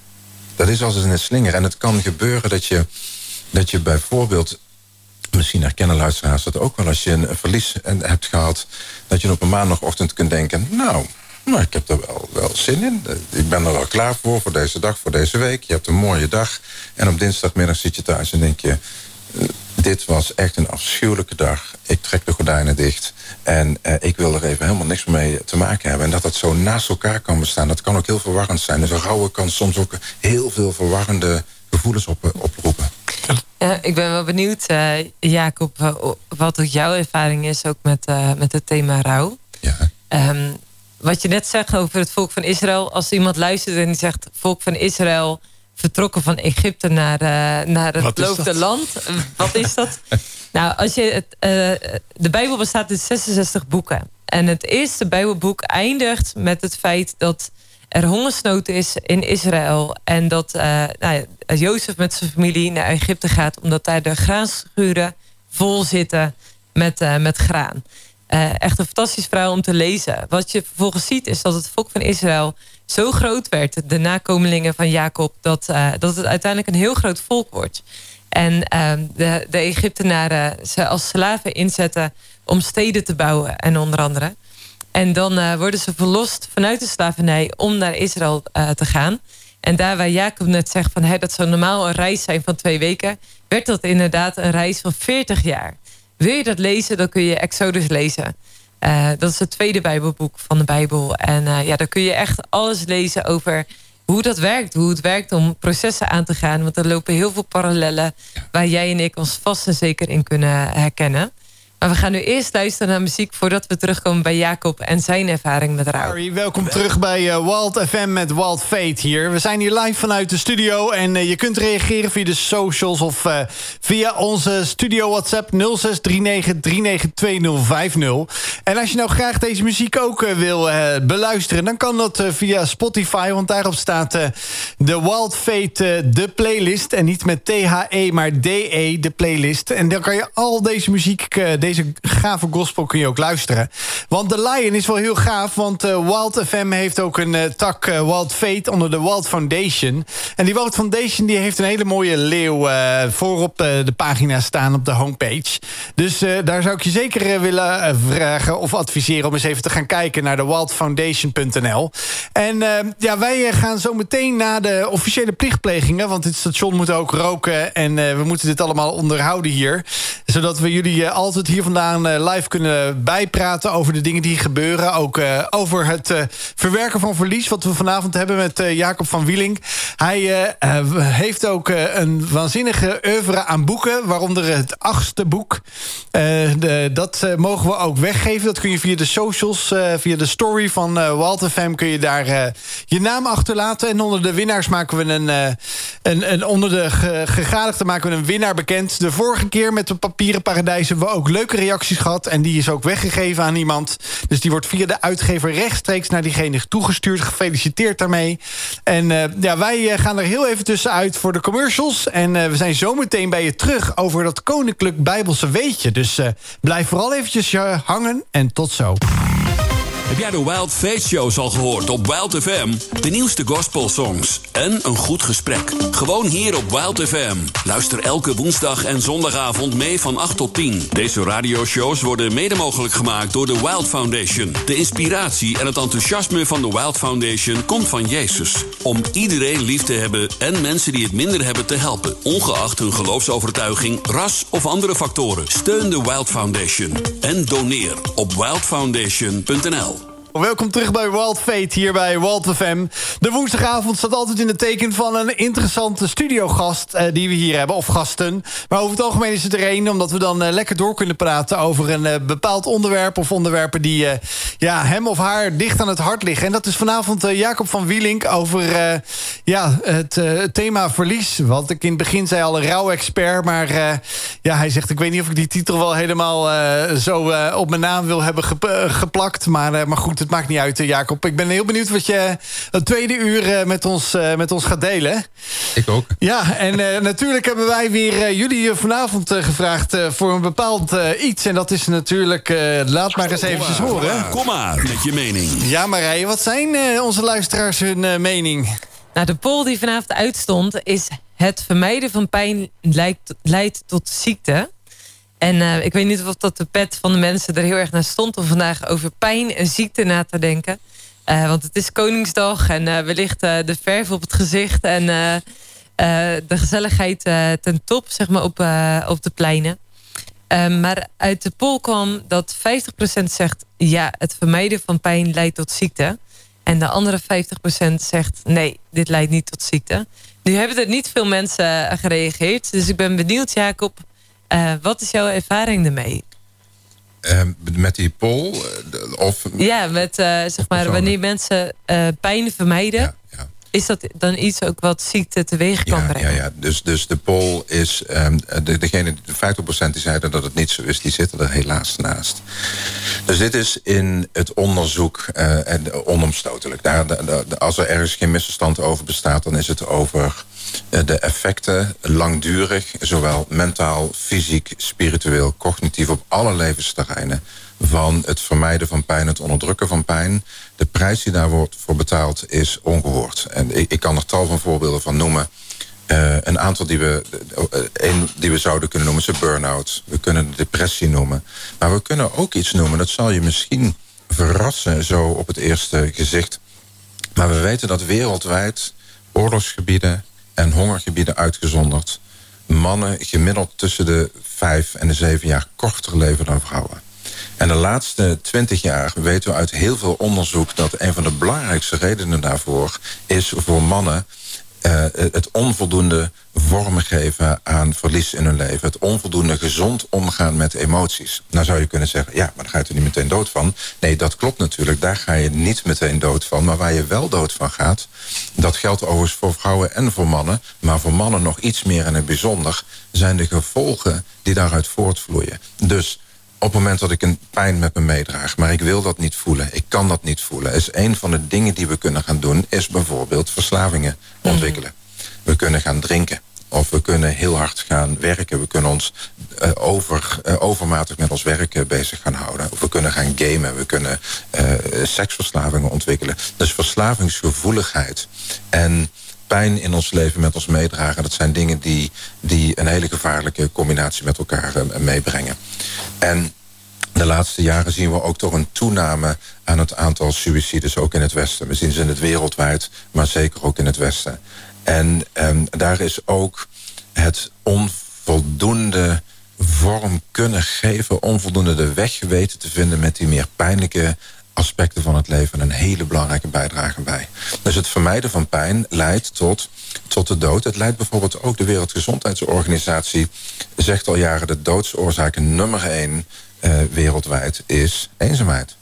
Dat is als in een slinger. En het kan gebeuren dat je, dat je bijvoorbeeld... Misschien herkennen luisteraars dat ook wel als je een verlies hebt gehad... dat je op een maandagochtend kunt denken... nou, nou, ik heb er wel, wel zin in. Ik ben er wel klaar voor, voor deze dag, voor deze week. Je hebt een mooie dag. En op dinsdagmiddag zit je thuis en denk je dit was echt een afschuwelijke dag. Ik trek de gordijnen dicht. En uh, ik wil er even helemaal niks mee te maken hebben. En dat dat zo naast elkaar kan bestaan, dat kan ook heel verwarrend zijn. Dus een rouwen kan soms ook heel veel verwarrende gevoelens op, eh, oproepen. Ik ben wel benieuwd, uh, Jacob, wat ook jouw ervaring is ook met, met het thema rouw. Ja. Um, wat je net zegt over het volk van Israël. Als iemand luistert en die zegt, volk van Israël vertrokken van Egypte naar, uh, naar het beloofde land. Wat is dat? nou, als je het, uh, de Bijbel bestaat uit 66 boeken. En het eerste Bijbelboek eindigt met het feit dat er hongersnood is in Israël. En dat uh, nou, Jozef met zijn familie naar Egypte gaat... omdat daar de graanschuren vol zitten met, met graan. echt een fantastisch verhaal om te lezen. Wat je vervolgens ziet is dat het volk van Israël zo groot werd, de nakomelingen van Jacob, dat, uh, dat het uiteindelijk een heel groot volk wordt. En uh, de, de Egyptenaren ze als slaven inzetten om steden te bouwen en onder andere. En dan uh, worden ze verlost vanuit de slavernij om naar Israël uh, te gaan. En daar waar Jacob net zegt van hey, dat zou normaal een reis zijn van twee weken, werd dat inderdaad een reis van 40 jaar. Wil je dat lezen, dan kun je Exodus lezen. Uh, dat is het tweede Bijbelboek van de Bijbel. En uh, ja, daar kun je echt alles lezen over hoe dat werkt. Hoe het werkt om processen aan te gaan. Want er lopen heel veel parallellen waar jij en ik ons vast en zeker in kunnen herkennen. Maar we gaan nu eerst luisteren naar muziek voordat we terugkomen bij Jacob en zijn ervaring met rouw. Welkom terug bij uh, Wild FM met Wild Fate hier. We zijn hier live vanuit de studio en uh, je kunt reageren via de socials of uh, via onze studio WhatsApp 0639392050. En als je nou graag deze muziek ook wil beluisteren, dan kan dat via Spotify, want daarop staat de Wild Fate de playlist en niet met THE maar DE de playlist. En dan kan je al deze muziek deze gave gospel kun je ook luisteren. Want de Lion is wel heel gaaf, want uh, Wild FM heeft ook een uh, tak uh, Wild Fate onder de Wild Foundation. En die Wild Foundation die heeft een hele mooie leeuw voorop de pagina staan op de homepage. Dus daar zou ik je zeker willen vragen of adviseren om eens even te gaan kijken naar de wildfoundation.nl. En ja, wij gaan zo meteen naar de officiële plichtplegingen, want dit station moet ook roken en we moeten dit allemaal onderhouden hier. Zodat we jullie altijd hier vandaan eh, live kunnen bijpraten over de dingen die gebeuren. Ook over het verwerken van verlies, wat we vanavond hebben met Jacob van Wieling. Hij heeft ook een waanzinnige oeuvre aan boeken, waaronder het achtste boek. De, dat mogen we ook weggeven. Dat kun je via de socials, via de story van Walter Fam, kun je daar je naam achterlaten. En onder de winnaars maken we een, een, een onder de gegadigden maken we een winnaar bekend. De vorige keer met de papieren paradijs hebben we ook reacties gehad. En die is ook weggegeven aan iemand. Dus die wordt via de uitgever rechtstreeks naar diegene toegestuurd. Gefeliciteerd daarmee. En uh, ja, wij eh, gaan er heel even tussenuit voor de commercials. En uh, we zijn zometeen bij je terug over dat Koninklijk Bijbelse weetje. Dus blijf vooral eventjes hangen en tot zo. Heb jij de Wild Face Shows al gehoord op Wild FM? De nieuwste gospelsongs en een goed gesprek. Gewoon hier op Wild FM. Luister elke woensdag en zondagavond mee van 8 tot 10. Deze radioshows worden mede mogelijk gemaakt door de Wild Foundation. De inspiratie en het enthousiasme van de Wild Foundation komt van Jezus. Om iedereen lief te hebben en mensen die het minder hebben te helpen. Ongeacht hun geloofsovertuiging, ras of andere factoren. Steun de Wild Foundation. En doneer op wildfoundation.nl. Welkom terug bij Wild Fate hier bij Walt FM. De woensdagavond staat altijd in het teken van een interessante studiogast uh, die we hier hebben, of gasten. Maar over het algemeen is het er één, omdat we dan uh, lekker door kunnen praten over een uh, bepaald onderwerp of onderwerpen die ja, hem of haar dicht aan het hart liggen. En dat is vanavond Jacob van Wielink over ja, het thema verlies. Want ik in het begin zei al een rouwexpert, maar ja, hij zegt ik weet niet of ik die titel wel helemaal zo op mijn naam wil hebben geplakt. Maar, maar goed, het maakt niet uit, eh, Jacob. Ik ben heel benieuwd wat je het tweede uur eh, met ons, eh, met ons gaat delen. Ik ook. Ja, en natuurlijk hebben wij weer jullie vanavond gevraagd voor een bepaald iets. En dat is natuurlijk, laat maar eens eventjes horen. Kom maar met je mening. Ja, Marije, wat zijn onze luisteraars hun mening? Nou, de poll die vanavond uitstond is... het vermijden van pijn leidt, leidt tot ziekte... En uh, ik weet niet of dat de pet van de mensen er heel erg naar stond... om vandaag over pijn en ziekte na te denken. Uh, want het is Koningsdag en uh, wellicht de verf op het gezicht... en de gezelligheid ten top, zeg maar, op, op de pleinen. maar uit de poll kwam dat 50% zegt... ja, het vermijden van pijn leidt tot ziekte. En de andere 50% zegt... nee, dit leidt niet tot ziekte. Nu hebben er niet veel mensen gereageerd. Dus ik ben benieuwd, Jacob uh, wat is jouw ervaring ermee? Uh, met die poll? Eh, of, ja, met uh, zeg maar, wanneer mensen pijn vermijden. Ja, ja. Is dat dan iets ook wat ziekte teweeg kan brengen? Ja, ja. Dus, dus de poll is... Um, de, degene, de 50% die zeiden dat het niet zo is... die zitten er helaas naast. Dus dit is in het onderzoek en onomstotelijk. Daar, de, de, als er ergens geen misverstand over bestaat... dan is het over eh, de effecten langdurig, zowel mentaal, fysiek, spiritueel, cognitief op alle levensterreinen van het vermijden van pijn, het onderdrukken van pijn. De prijs die daar wordt voor betaald is ongehoord. En ik, kan er tal van voorbeelden van noemen. Uh, een aantal die we, een die we zouden kunnen noemen is burn-out. We kunnen de depressie noemen. Maar we kunnen ook iets noemen, dat zal je misschien verrassen zo op het eerste gezicht. Maar we weten dat wereldwijd oorlogsgebieden, en hongergebieden uitgezonderd... mannen gemiddeld tussen de vijf en de zeven jaar korter leven dan vrouwen. En de laatste twintig jaar weten we uit heel veel onderzoek... dat een van de belangrijkste redenen daarvoor is voor mannen uh, het onvoldoende vormgeven aan verlies in hun leven. Het onvoldoende gezond omgaan met emoties. Nou zou je kunnen zeggen, ja, maar daar ga je er niet meteen dood van. Nee, dat klopt natuurlijk. Daar ga je niet meteen dood van. Maar waar je wel dood van gaat... dat geldt overigens voor vrouwen en voor mannen... maar voor mannen nog iets meer in het bijzonder... zijn de gevolgen die daaruit voortvloeien. Dus op het moment dat ik een pijn met me meedraag... maar ik wil dat niet voelen, ik kan dat niet voelen... is een van de dingen die we kunnen gaan doen... is bijvoorbeeld verslavingen mhm. ontwikkelen. We kunnen gaan drinken. Of we kunnen heel hard gaan werken. We kunnen ons uh, over, uh, overmatig met ons werk uh, bezig gaan houden. Of we kunnen gaan gamen. We kunnen seksverslavingen ontwikkelen. Dus verslavingsgevoeligheid. En pijn in ons leven met ons meedragen... dat zijn dingen die, die een hele gevaarlijke combinatie met elkaar uh, meebrengen. En de laatste jaren zien we ook toch een toename aan het aantal suicides, ook in het Westen. We zien ze in het wereldwijd, maar zeker ook in het Westen. En um, daar is ook het onvoldoende vorm kunnen geven... onvoldoende de weg weten te vinden met die meer pijnlijke aspecten van het leven een hele belangrijke bijdrage bij. Dus het vermijden van pijn leidt tot, tot de dood. Het leidt bijvoorbeeld ook de Wereldgezondheidsorganisatie... zegt al jaren de doodsoorzaak nummer één uh, wereldwijd is eenzaamheid.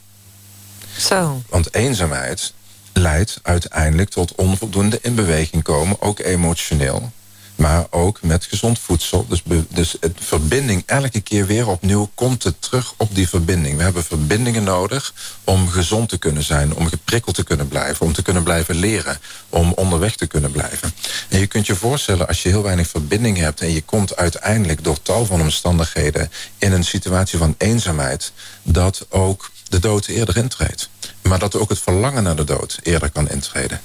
Zo. Want eenzaamheid leidt uiteindelijk tot onvoldoende in beweging komen, ook emotioneel maar ook met gezond voedsel. Dus, dus het verbinding elke keer weer opnieuw komt het terug op die verbinding. We hebben verbindingen nodig om gezond te kunnen zijn, om geprikkeld te kunnen blijven, om te kunnen blijven leren, om onderweg te kunnen blijven. En je kunt je voorstellen als je heel weinig verbinding hebt en je komt uiteindelijk door tal van omstandigheden in een situatie van eenzaamheid, dat ook de dood eerder intreedt. Maar dat ook het verlangen naar de dood eerder kan intreden.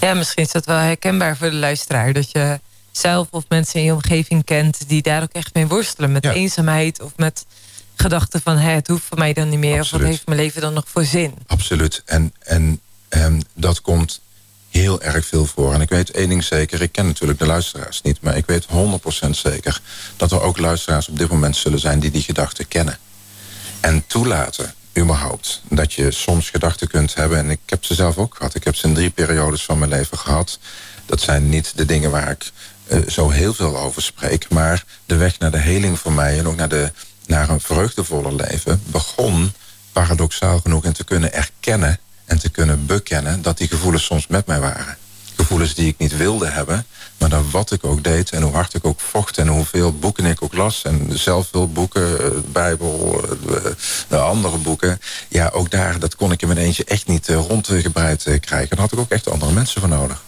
Ja, misschien is dat wel herkenbaar voor de luisteraar. Dat je zelf of mensen in je omgeving kent die daar ook echt mee worstelen. Met eenzaamheid of met gedachten van het hoeft voor mij dan niet meer. Of wat heeft mijn leven dan nog voor zin? Absoluut. En, en, en dat komt heel erg veel voor. En ik weet één ding zeker, ik ken natuurlijk de luisteraars niet... maar ik weet 100% zeker dat er ook luisteraars op dit moment zullen zijn... die die gedachten kennen. En toelaten, überhaupt, dat je soms gedachten kunt hebben... en ik heb ze zelf ook gehad. Ik heb ze in drie periodes van mijn leven gehad. Dat zijn niet de dingen waar ik uh, zo heel veel over spreek. Maar de weg naar de heling voor mij en ook naar, de, naar een vreugdevoller leven begon paradoxaal genoeg in te kunnen erkennen en te kunnen bekennen dat die gevoelens soms met mij waren. Gevoelens die ik niet wilde hebben, maar dan wat ik ook deed en hoe hard ik ook vocht en hoeveel boeken ik ook las en zelfhulpboeken, eh, Bijbel, eh, de andere boeken. Ja, ook daar, dat kon ik in mijn eentje echt niet rondgebreid krijgen. Daar had ik ook echt andere mensen voor nodig.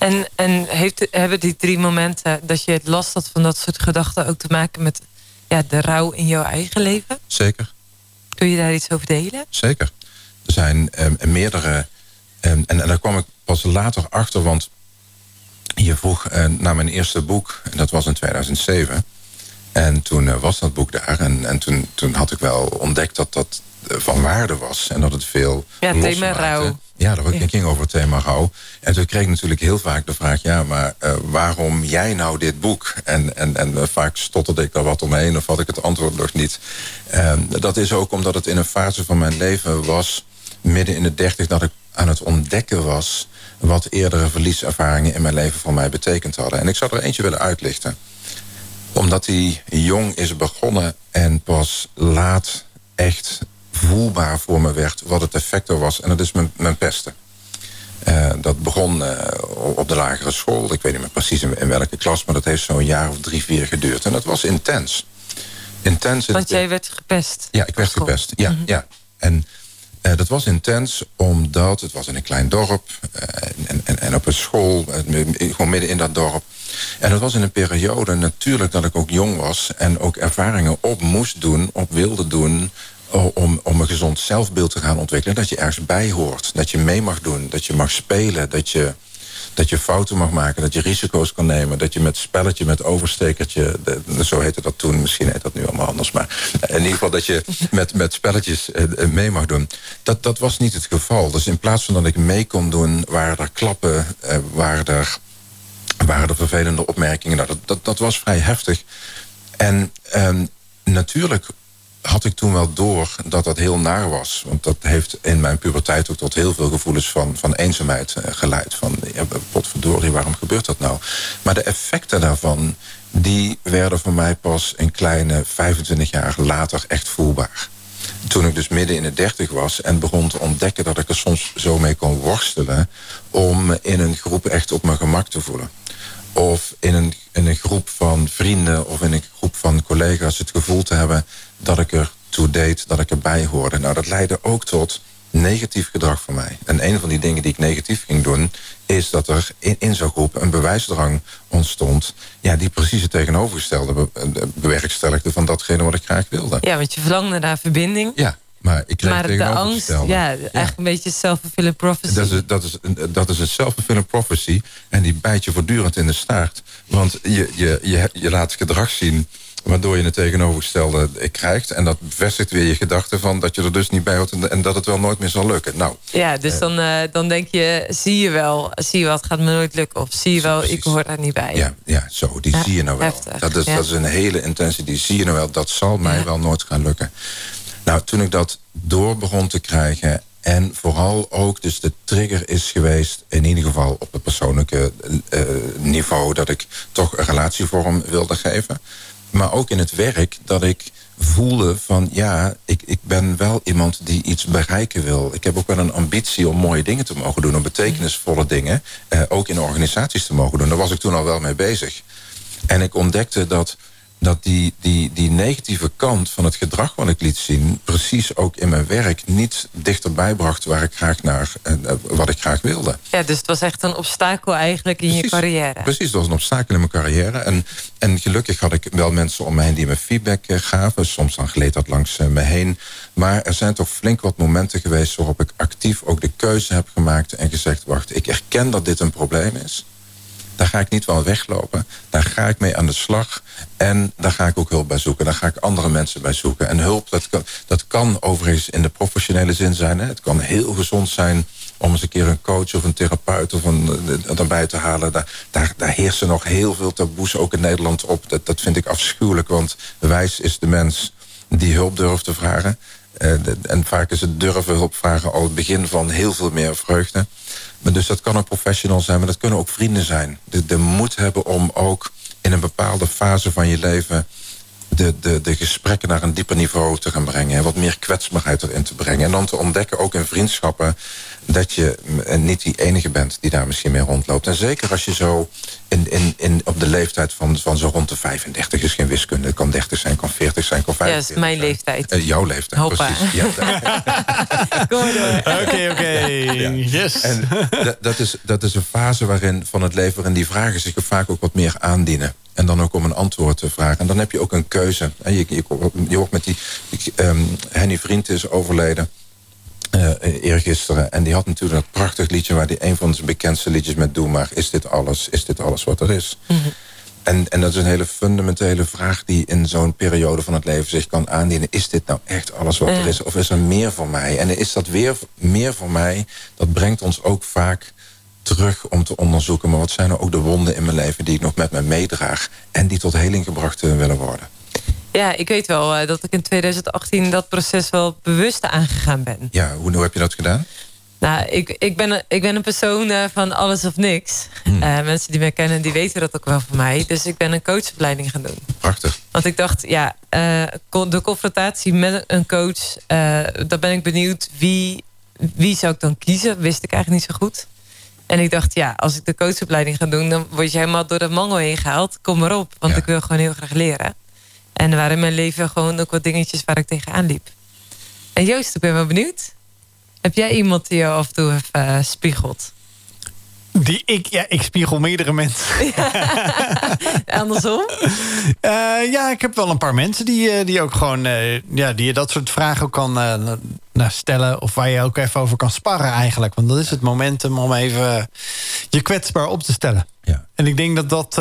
En, en heeft, hebben die drie momenten dat je het last had van dat soort gedachten ook te maken met ja, de rouw in jouw eigen leven? Zeker. Kun je daar iets over delen? Zeker. Er zijn um, meerdere. Um, en, en daar kwam ik pas later achter, want je vroeg uh, naar mijn eerste boek, en dat was in 2007. En toen uh, was dat boek daar. En, en toen, toen had ik wel ontdekt dat dat uh, van waarde was. En dat het veel. Ja, thema rouw. Ja, dat ging over het thema rouw. En toen kreeg ik natuurlijk heel vaak de vraag... ja, maar uh, waarom jij nou dit boek? En, en, en uh, vaak stotterde ik daar wat omheen... of had ik het antwoord nog niet. Uh, dat is ook omdat het in een fase van mijn leven was... midden in de dertig, dat ik aan het ontdekken was... wat eerdere verlieservaringen in mijn leven voor mij betekend hadden. En ik zou er eentje willen uitlichten. Omdat hij jong is begonnen en pas laat echt voelbaar voor me werd wat het effect er was. En dat is mijn, mijn pesten. Uh, dat begon uh, op de lagere school. Ik weet niet meer precies in, in welke klas, maar dat heeft zo'n jaar of drie, vier geduurd. En dat was intens. intens Want jij werd gepest? Ja, ik werd gepest. Ja, mm -hmm. ja. En uh, dat was intens omdat het was in een klein dorp en, en, en op een school, gewoon midden in dat dorp. En dat was in een periode natuurlijk dat ik ook jong was en ook ervaringen op moest doen, op wilde doen om, om een gezond zelfbeeld te gaan ontwikkelen... dat je ergens bij hoort, dat je mee mag doen, dat je mag spelen... dat je, dat je fouten mag maken, dat je risico's kan nemen... dat je met spelletje, met overstekertje... Zo heette dat toen, misschien heet dat nu allemaal anders... maar in ieder geval dat je met, met spelletjes eh, mee mag doen. Dat, dat was niet het geval. Dus in plaats van dat ik mee kon doen... waren er klappen, eh, waren, er, waren er vervelende opmerkingen. Nou, dat, dat, dat was vrij heftig. En eh, natuurlijk had ik toen wel door dat dat heel naar was. Want dat heeft in mijn puberteit ook tot heel veel gevoelens van, van eenzaamheid uh, geleid. Van, ja, potverdorie, waarom gebeurt dat nou? Maar de effecten daarvan, die werden voor mij pas een kleine 25 jaar later echt voelbaar. Toen ik dus midden in de dertig was en begon te ontdekken dat ik er soms zo mee kon worstelen... om in een groep echt op mijn gemak te voelen of in een, in een groep van vrienden of in een groep van collega's het gevoel te hebben dat ik er toe deed, dat ik erbij hoorde. Nou, dat leidde ook tot negatief gedrag voor mij. En een van die dingen die ik negatief ging doen... is dat er in, in zo'n groep een bewijsdrang ontstond... Ja, die precies het tegenovergestelde be bewerkstelligde... van datgene wat ik graag wilde. Ja, want je verlangde naar verbinding. Ja, maar ik kreeg maar de angst, ja, eigenlijk een beetje self-fulfilling prophecy. Dat is, dat, is, dat is een self-fulfilling prophecy. En die bijt je voortdurend in de staart. Want je, je, je, je laat gedrag zien Waardoor je het tegenovergestelde krijgt. En dat bevestigt weer je gedachte van dat je er dus niet bij hoort. En dat het wel nooit meer zal lukken. Nou, ja, dus dan, uh, dan denk je, zie je wel, zie je wel, het gaat me nooit lukken. Of zie je wel, ik hoor daar niet bij. Ja, ja zo, die zie je nou wel. dat, is, dat is een hele intentie, die zie je nou wel. Dat zal mij wel nooit gaan lukken. Nou, toen ik dat door begon te krijgen en vooral ook dus de trigger is geweest... in ieder geval op het persoonlijke uh, niveau... dat ik toch een relatievorm wilde geven. Maar ook in het werk dat ik voelde van... ja, ik, ik ben wel iemand die iets bereiken wil. Ik heb ook wel een ambitie om mooie dingen te mogen doen... om betekenisvolle dingen uh, ook in organisaties te mogen doen. Daar was ik toen al wel mee bezig. En ik ontdekte dat dat die, die, die negatieve kant van het gedrag wat ik liet zien... precies ook in mijn werk niet dichterbij bracht... waar ik graag naar, uh, wat ik graag wilde. Ja, dus het was echt een obstakel eigenlijk in je carrière. Precies, dat was een obstakel in mijn carrière. En, en gelukkig had ik wel mensen om me heen die me feedback uh, gaven. Soms dan gleed dat langs uh, me heen. Maar er zijn toch flink wat momenten geweest... waarop ik actief ook de keuze heb gemaakt en gezegd... wacht, ik erken dat dit een probleem is... Daar ga ik niet wel weglopen. Daar ga ik mee aan de slag. En daar ga ik ook hulp bij zoeken. Daar ga ik andere mensen bij zoeken. En hulp, dat kan, dat kan overigens in de professionele zin zijn. Hè. Het kan heel gezond zijn om eens een keer een coach of een therapeut of een, erbij te halen. Daar, daar, heersen nog heel veel taboes, ook in Nederland, op. Dat, dat vind ik afschuwelijk, want wijs is de mens die hulp durft te vragen. Uh, en vaak is het durven hulp vragen al het begin van heel veel meer vreugde. Maar dus dat kan een professional zijn, maar dat kunnen ook vrienden zijn. De, de moed hebben om ook in een bepaalde fase van je leven... De, de, de gesprekken naar een dieper niveau te gaan brengen. En wat meer kwetsbaarheid erin te brengen. En dan te ontdekken, ook in vriendschappen dat je niet die enige bent die daar misschien mee rondloopt. En zeker als je zo in, in, in, op de leeftijd van, van zo rond de 35 is geen wiskunde. Het kan 30 zijn, kan 40 zijn, kan 50 zijn. Ja, is mijn leeftijd. Uh, jouw leeftijd, Hoppa. precies. Ja, Kom maar door. Oké, oké. Yes. En dat is, dat is een fase waarin van het leven... waarin die vragen zich vaak ook wat meer aandienen. En dan ook om een antwoord te vragen. En dan heb je ook een keuze. Je, je, je hoort met die... Um, Henny Vriend is overleden uh, eergisteren. En die had natuurlijk een prachtig liedje... waar die een van zijn bekendste liedjes met Doe maar... is dit alles, is dit alles wat er is? Mhm. En, en dat is een hele fundamentele vraag... die in zo'n periode van het leven zich kan aandienen. Is dit nou echt alles wat er is? Of is er meer voor mij? En is dat weer meer voor mij? Dat brengt ons ook vaak terug om te onderzoeken... maar wat zijn er ook de wonden in mijn leven... die ik nog met me meedraag... en die tot heling gebracht willen worden? Ja, ik weet wel uh, dat ik in 2018 dat proces wel bewust aangegaan ben. Ja, hoe, hoe heb je dat gedaan? Nou, ik, ik, ben, ik ben een persoon uh, van alles of niks. Hmm. Uh, mensen die mij kennen, die weten dat ook wel van mij. Dus ik ben een coachopleiding gaan doen. Prachtig. Want ik dacht, ja, de confrontatie met een coach... daar ben ik benieuwd, wie, wie zou ik dan kiezen? Wist ik eigenlijk niet zo goed. En ik dacht, ja, als ik de coachopleiding ga doen... dan word je helemaal door de mangel heen gehaald. Kom maar op, want ik wil gewoon heel graag leren. En er waren in mijn leven gewoon ook wat dingetjes waar ik tegenaan liep. En Joost, ik ben wel benieuwd. Heb jij iemand die je af en toe heeft uh, spiegelt? Die ik, ja, ik spiegel meerdere mensen. Andersom? Uh, ja, ik heb wel een paar mensen die, uh, die ook gewoon, uh, ja, die je dat soort vragen ook kan nou, stellen. Of waar je ook even over kan sparren eigenlijk. Want dat is het momentum om even je kwetsbaar op te stellen. Ja. En ik denk dat dat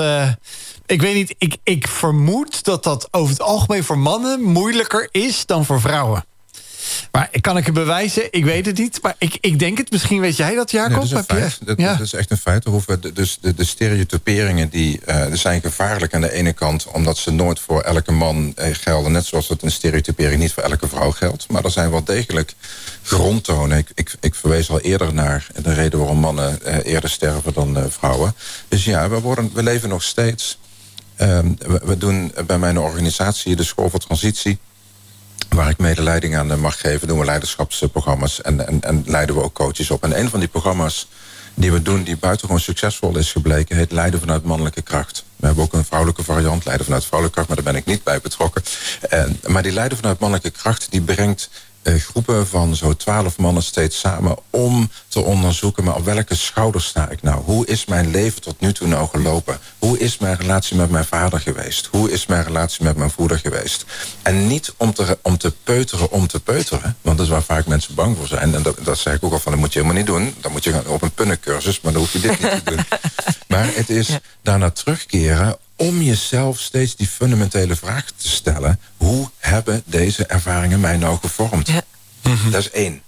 ik weet niet, ik, ik vermoed dat dat over het algemeen voor mannen moeilijker is dan voor vrouwen. Maar kan ik het bewijzen? Ik weet het niet. Maar ik, ik denk het. Misschien weet jij dat, Jacob. Nee, dat, is dat, ja. dat, is echt een feit. Hoeven, dus de, de stereotyperingen die, uh, zijn gevaarlijk aan de ene kant... omdat ze nooit voor elke man eh, gelden. Net zoals dat een stereotypering niet voor elke vrouw geldt. Maar er zijn wel degelijk grondtonen. Ik, ik, ik verwees al eerder naar de reden waarom mannen eh, eerder sterven dan uh, vrouwen. Dus ja, we, worden, we leven nog steeds Ehm, we, doen bij mijn organisatie de School voor Transitie waar ik medeleiding aan eh, mag geven, doen we leiderschapsprogramma's en, en, en leiden we ook coaches op. En een van die programma's die we doen, die buitengewoon succesvol is gebleken, heet Leiden vanuit mannelijke kracht. We hebben ook een vrouwelijke variant, Leiden vanuit vrouwelijke kracht, maar daar ben ik niet bij betrokken. En, maar die Leiden vanuit mannelijke kracht, die brengt groepen van zo twaalf mannen steeds samen om te onderzoeken, maar op welke schouders sta ik nou? Hoe is mijn leven tot nu toe nou gelopen? Hoe is mijn relatie met mijn vader geweest? Hoe is mijn relatie met mijn moeder geweest? En niet om te, om te peuteren om te peuteren, want dat is waar vaak mensen bang voor zijn. En dat, dat zeg ik ook al van, dat moet je helemaal niet doen. Dan moet je gaan op een punnencursus, maar dan hoef je dit niet te doen. Maar het is daarna terugkeren om jezelf steeds die fundamentele vraag te stellen: hoe hebben deze ervaringen mij nou gevormd? Ja. Dat is één.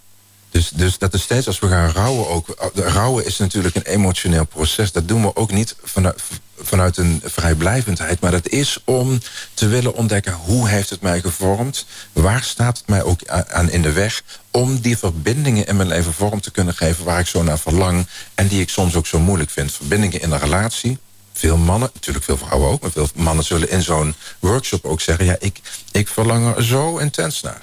Dus, dus dat is steeds als we gaan rouwen ook. Rouwen is natuurlijk een emotioneel proces. Dat doen we ook niet vanuit, vanuit een vrijblijvendheid. Maar dat is om te willen ontdekken hoe heeft het mij gevormd. Waar staat het mij ook aan in de weg. Om die verbindingen in mijn leven vorm te kunnen geven waar ik zo naar verlang. En die ik soms ook zo moeilijk vind. Verbindingen in een relatie. Veel mannen, natuurlijk veel vrouwen ook. Maar veel mannen zullen in zo'n workshop ook zeggen. Ja, ik, ik verlang er zo intens naar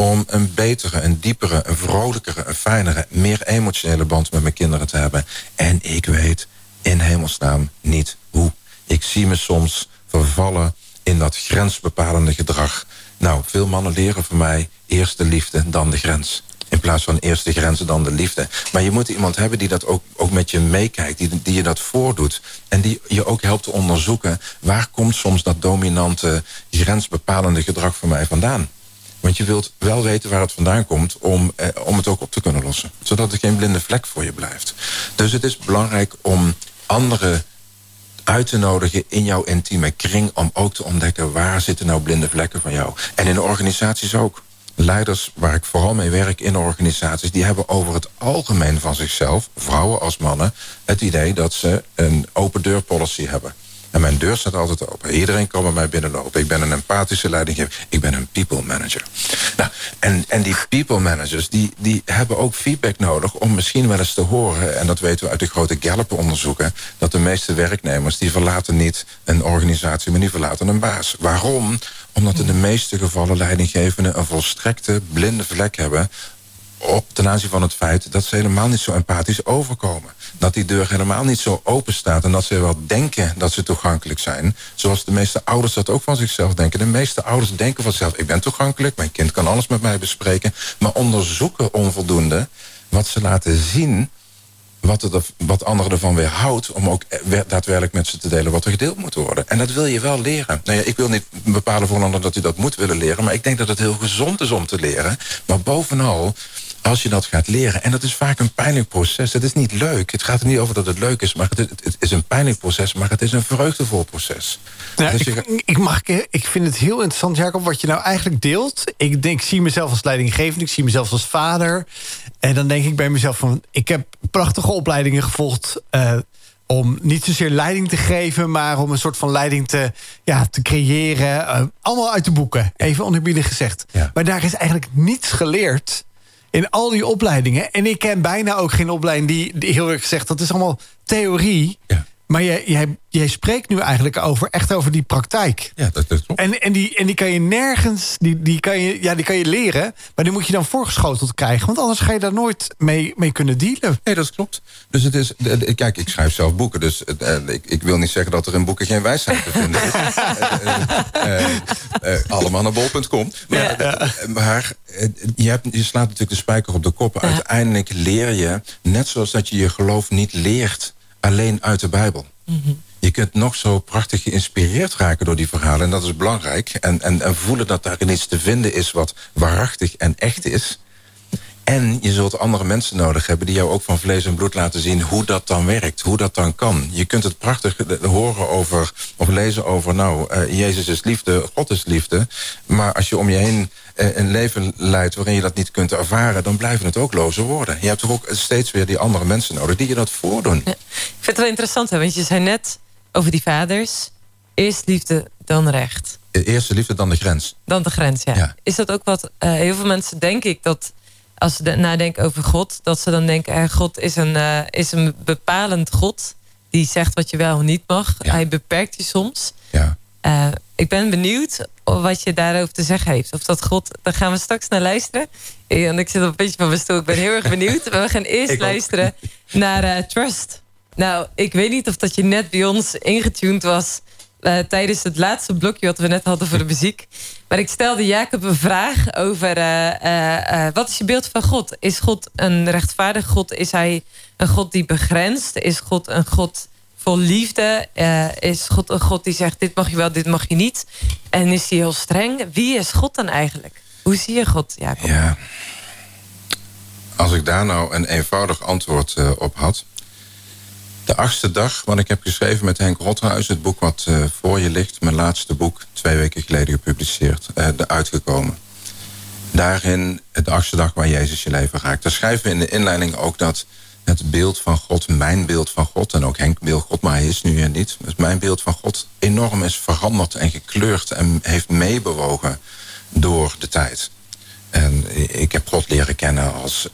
om een betere, een diepere, een vrolijkere, een fijnere, meer emotionele band met mijn kinderen te hebben. En ik weet in hemelsnaam niet hoe. Ik zie me soms vervallen in dat grensbepalende gedrag. Nou, veel mannen leren van mij eerst de liefde, dan de grens. In plaats van eerst de grenzen, dan de liefde. Maar je moet iemand hebben die dat ook, ook met je meekijkt. Die, die je dat voordoet. En die je ook helpt te onderzoeken... waar komt soms dat dominante, grensbepalende gedrag van mij vandaan? Want je wilt wel weten waar het vandaan komt om, eh, om het ook op te kunnen lossen. Zodat er geen blinde vlek voor je blijft. Dus het is belangrijk om anderen uit te nodigen in jouw intieme kring... om ook te ontdekken waar zitten nou blinde vlekken van jou. En in organisaties ook. Leiders waar ik vooral mee werk in organisaties... die hebben over het algemeen van zichzelf, vrouwen als mannen... het idee dat ze een open deur policy hebben. En mijn deur staat altijd open. Iedereen kan bij mij binnenlopen. Ik ben een empathische leidinggever. Ik ben een people manager. Nou, en, en die people managers die, die hebben ook feedback nodig... om misschien wel eens te horen... en dat weten we uit de grote Gallup-onderzoeken... dat de meeste werknemers die verlaten niet een organisatie... maar die verlaten een baas. Waarom? Omdat in de meeste gevallen leidinggevenden... een volstrekte blinde vlek hebben op ten aanzien van het feit dat ze helemaal niet zo empathisch overkomen. Dat die deur helemaal niet zo open staat en dat ze wel denken dat ze toegankelijk zijn. Zoals de meeste ouders dat ook van zichzelf denken. De meeste ouders denken van zichzelf, ik ben toegankelijk, mijn kind kan alles met mij bespreken. Maar onderzoeken onvoldoende wat ze laten zien wat, er, wat anderen ervan weerhoudt... om ook daadwerkelijk met ze te delen wat er gedeeld moet worden. En dat wil je wel leren. Nou ja, ik wil niet bepalen voor een ander dat hij dat moet willen leren... maar ik denk dat het heel gezond is om te leren. Maar bovenal als je dat gaat leren. En dat is vaak een pijnlijk proces. Het is niet leuk. Het gaat er niet over dat het leuk is. Maar het, het is een pijnlijk proces. Maar het is een vreugdevol proces. Dus ik, ik, mag, ik vind het heel interessant, Jacob, wat je nou eigenlijk deelt. Ik, denk, ik zie mezelf als leidinggevende. Ik zie mezelf als vader. En dan denk ik bij mezelf van... Ik heb prachtige opleidingen gevolgd... Uh, om niet zozeer leiding te geven... maar om een soort van leiding te, ja, te creëren. Uh, allemaal uit de boeken, even onerbiedig gezegd. Ja. Maar daar is eigenlijk niets geleerd in al die opleidingen. En ik ken bijna ook geen opleiding die, die heel erg zegt... dat is allemaal theorie. Ja. Maar jij, jij, jij spreekt nu eigenlijk over, echt over die praktijk. Ja, dat is En, en, die, en die kan je nergens, die, die, kan je, ja, die kan je leren... maar die moet je dan voorgeschoteld krijgen. Want anders ga je daar nooit mee, mee kunnen dealen. Nee, dat klopt. Dus het is, kijk, ik schrijf zelf boeken. Dus eh, ik, ik wil niet zeggen dat er in boeken geen wijsheid te vinden is. uh, allemaal naar bol.com. Maar, maar je, hebt, je slaat natuurlijk de spijker op de kop. Uiteindelijk leer je, net zoals dat je je geloof niet leert alleen uit de Bijbel. Mhm. Je kunt nog zo prachtig geïnspireerd raken door die verhalen. En dat is belangrijk. En, en, en voelen dat daar iets te vinden is wat waarachtig en echt is. En je zult andere mensen nodig hebben die jou ook van vlees en bloed laten zien hoe dat dan werkt, hoe dat dan kan. Je kunt het prachtig horen over, of lezen over, nou, uh, Jezus is liefde, God is liefde. Maar als je om je heen uh, een leven leidt waarin je dat niet kunt ervaren, dan blijven het ook loze woorden. Je hebt toch ook steeds weer die andere mensen nodig die je dat voordoen. Ik vind het wel interessant, hè, want je zei net over die vaders, eerst liefde, dan recht. Eerste liefde, dan de grens. Dan de grens, ja. ja. Is dat ook wat uh, heel veel mensen, denk ik, dat als ze nadenken over God, dat ze dan denken: eh, God is een, uh, is een bepalend God. Die zegt wat je wel of niet mag. Hij beperkt je soms. Ja. Uh, ik ben benieuwd wat je daarover te zeggen heeft. Of dat God. Daar gaan we straks naar luisteren. En ik zit op een beetje van mijn stoel. Ik ben heel erg benieuwd. we gaan eerst luisteren naar Trust. Nou, ik weet niet of dat je net bij ons ingetuned was uh, tijdens het laatste blokje wat we net hadden voor de muziek. Maar ik stelde Jacob een vraag over uh, wat is je beeld van God? Is God een rechtvaardig God? Is hij een God die begrenst? Is God een God vol liefde? is God een God die zegt dit mag je wel, dit mag je niet? En is hij heel streng? Wie is God dan eigenlijk? Hoe zie je God, Jacob? Ja. Als ik daar nou een eenvoudig antwoord op had De achtste dag, wat ik heb geschreven met Henk Rothuis... het boek wat uh, voor je ligt, mijn laatste boek... twee weken geleden gepubliceerd, uh, uitgekomen. Daarin, de achtste dag waar Jezus je leven raakt. Daar schrijven we in de inleiding ook dat het beeld van God... mijn beeld van God, en ook Henk beeld God, maar hij is nu er niet... dus mijn beeld van God enorm is veranderd en gekleurd... en heeft meebewogen door de tijd. En ik heb God leren kennen als,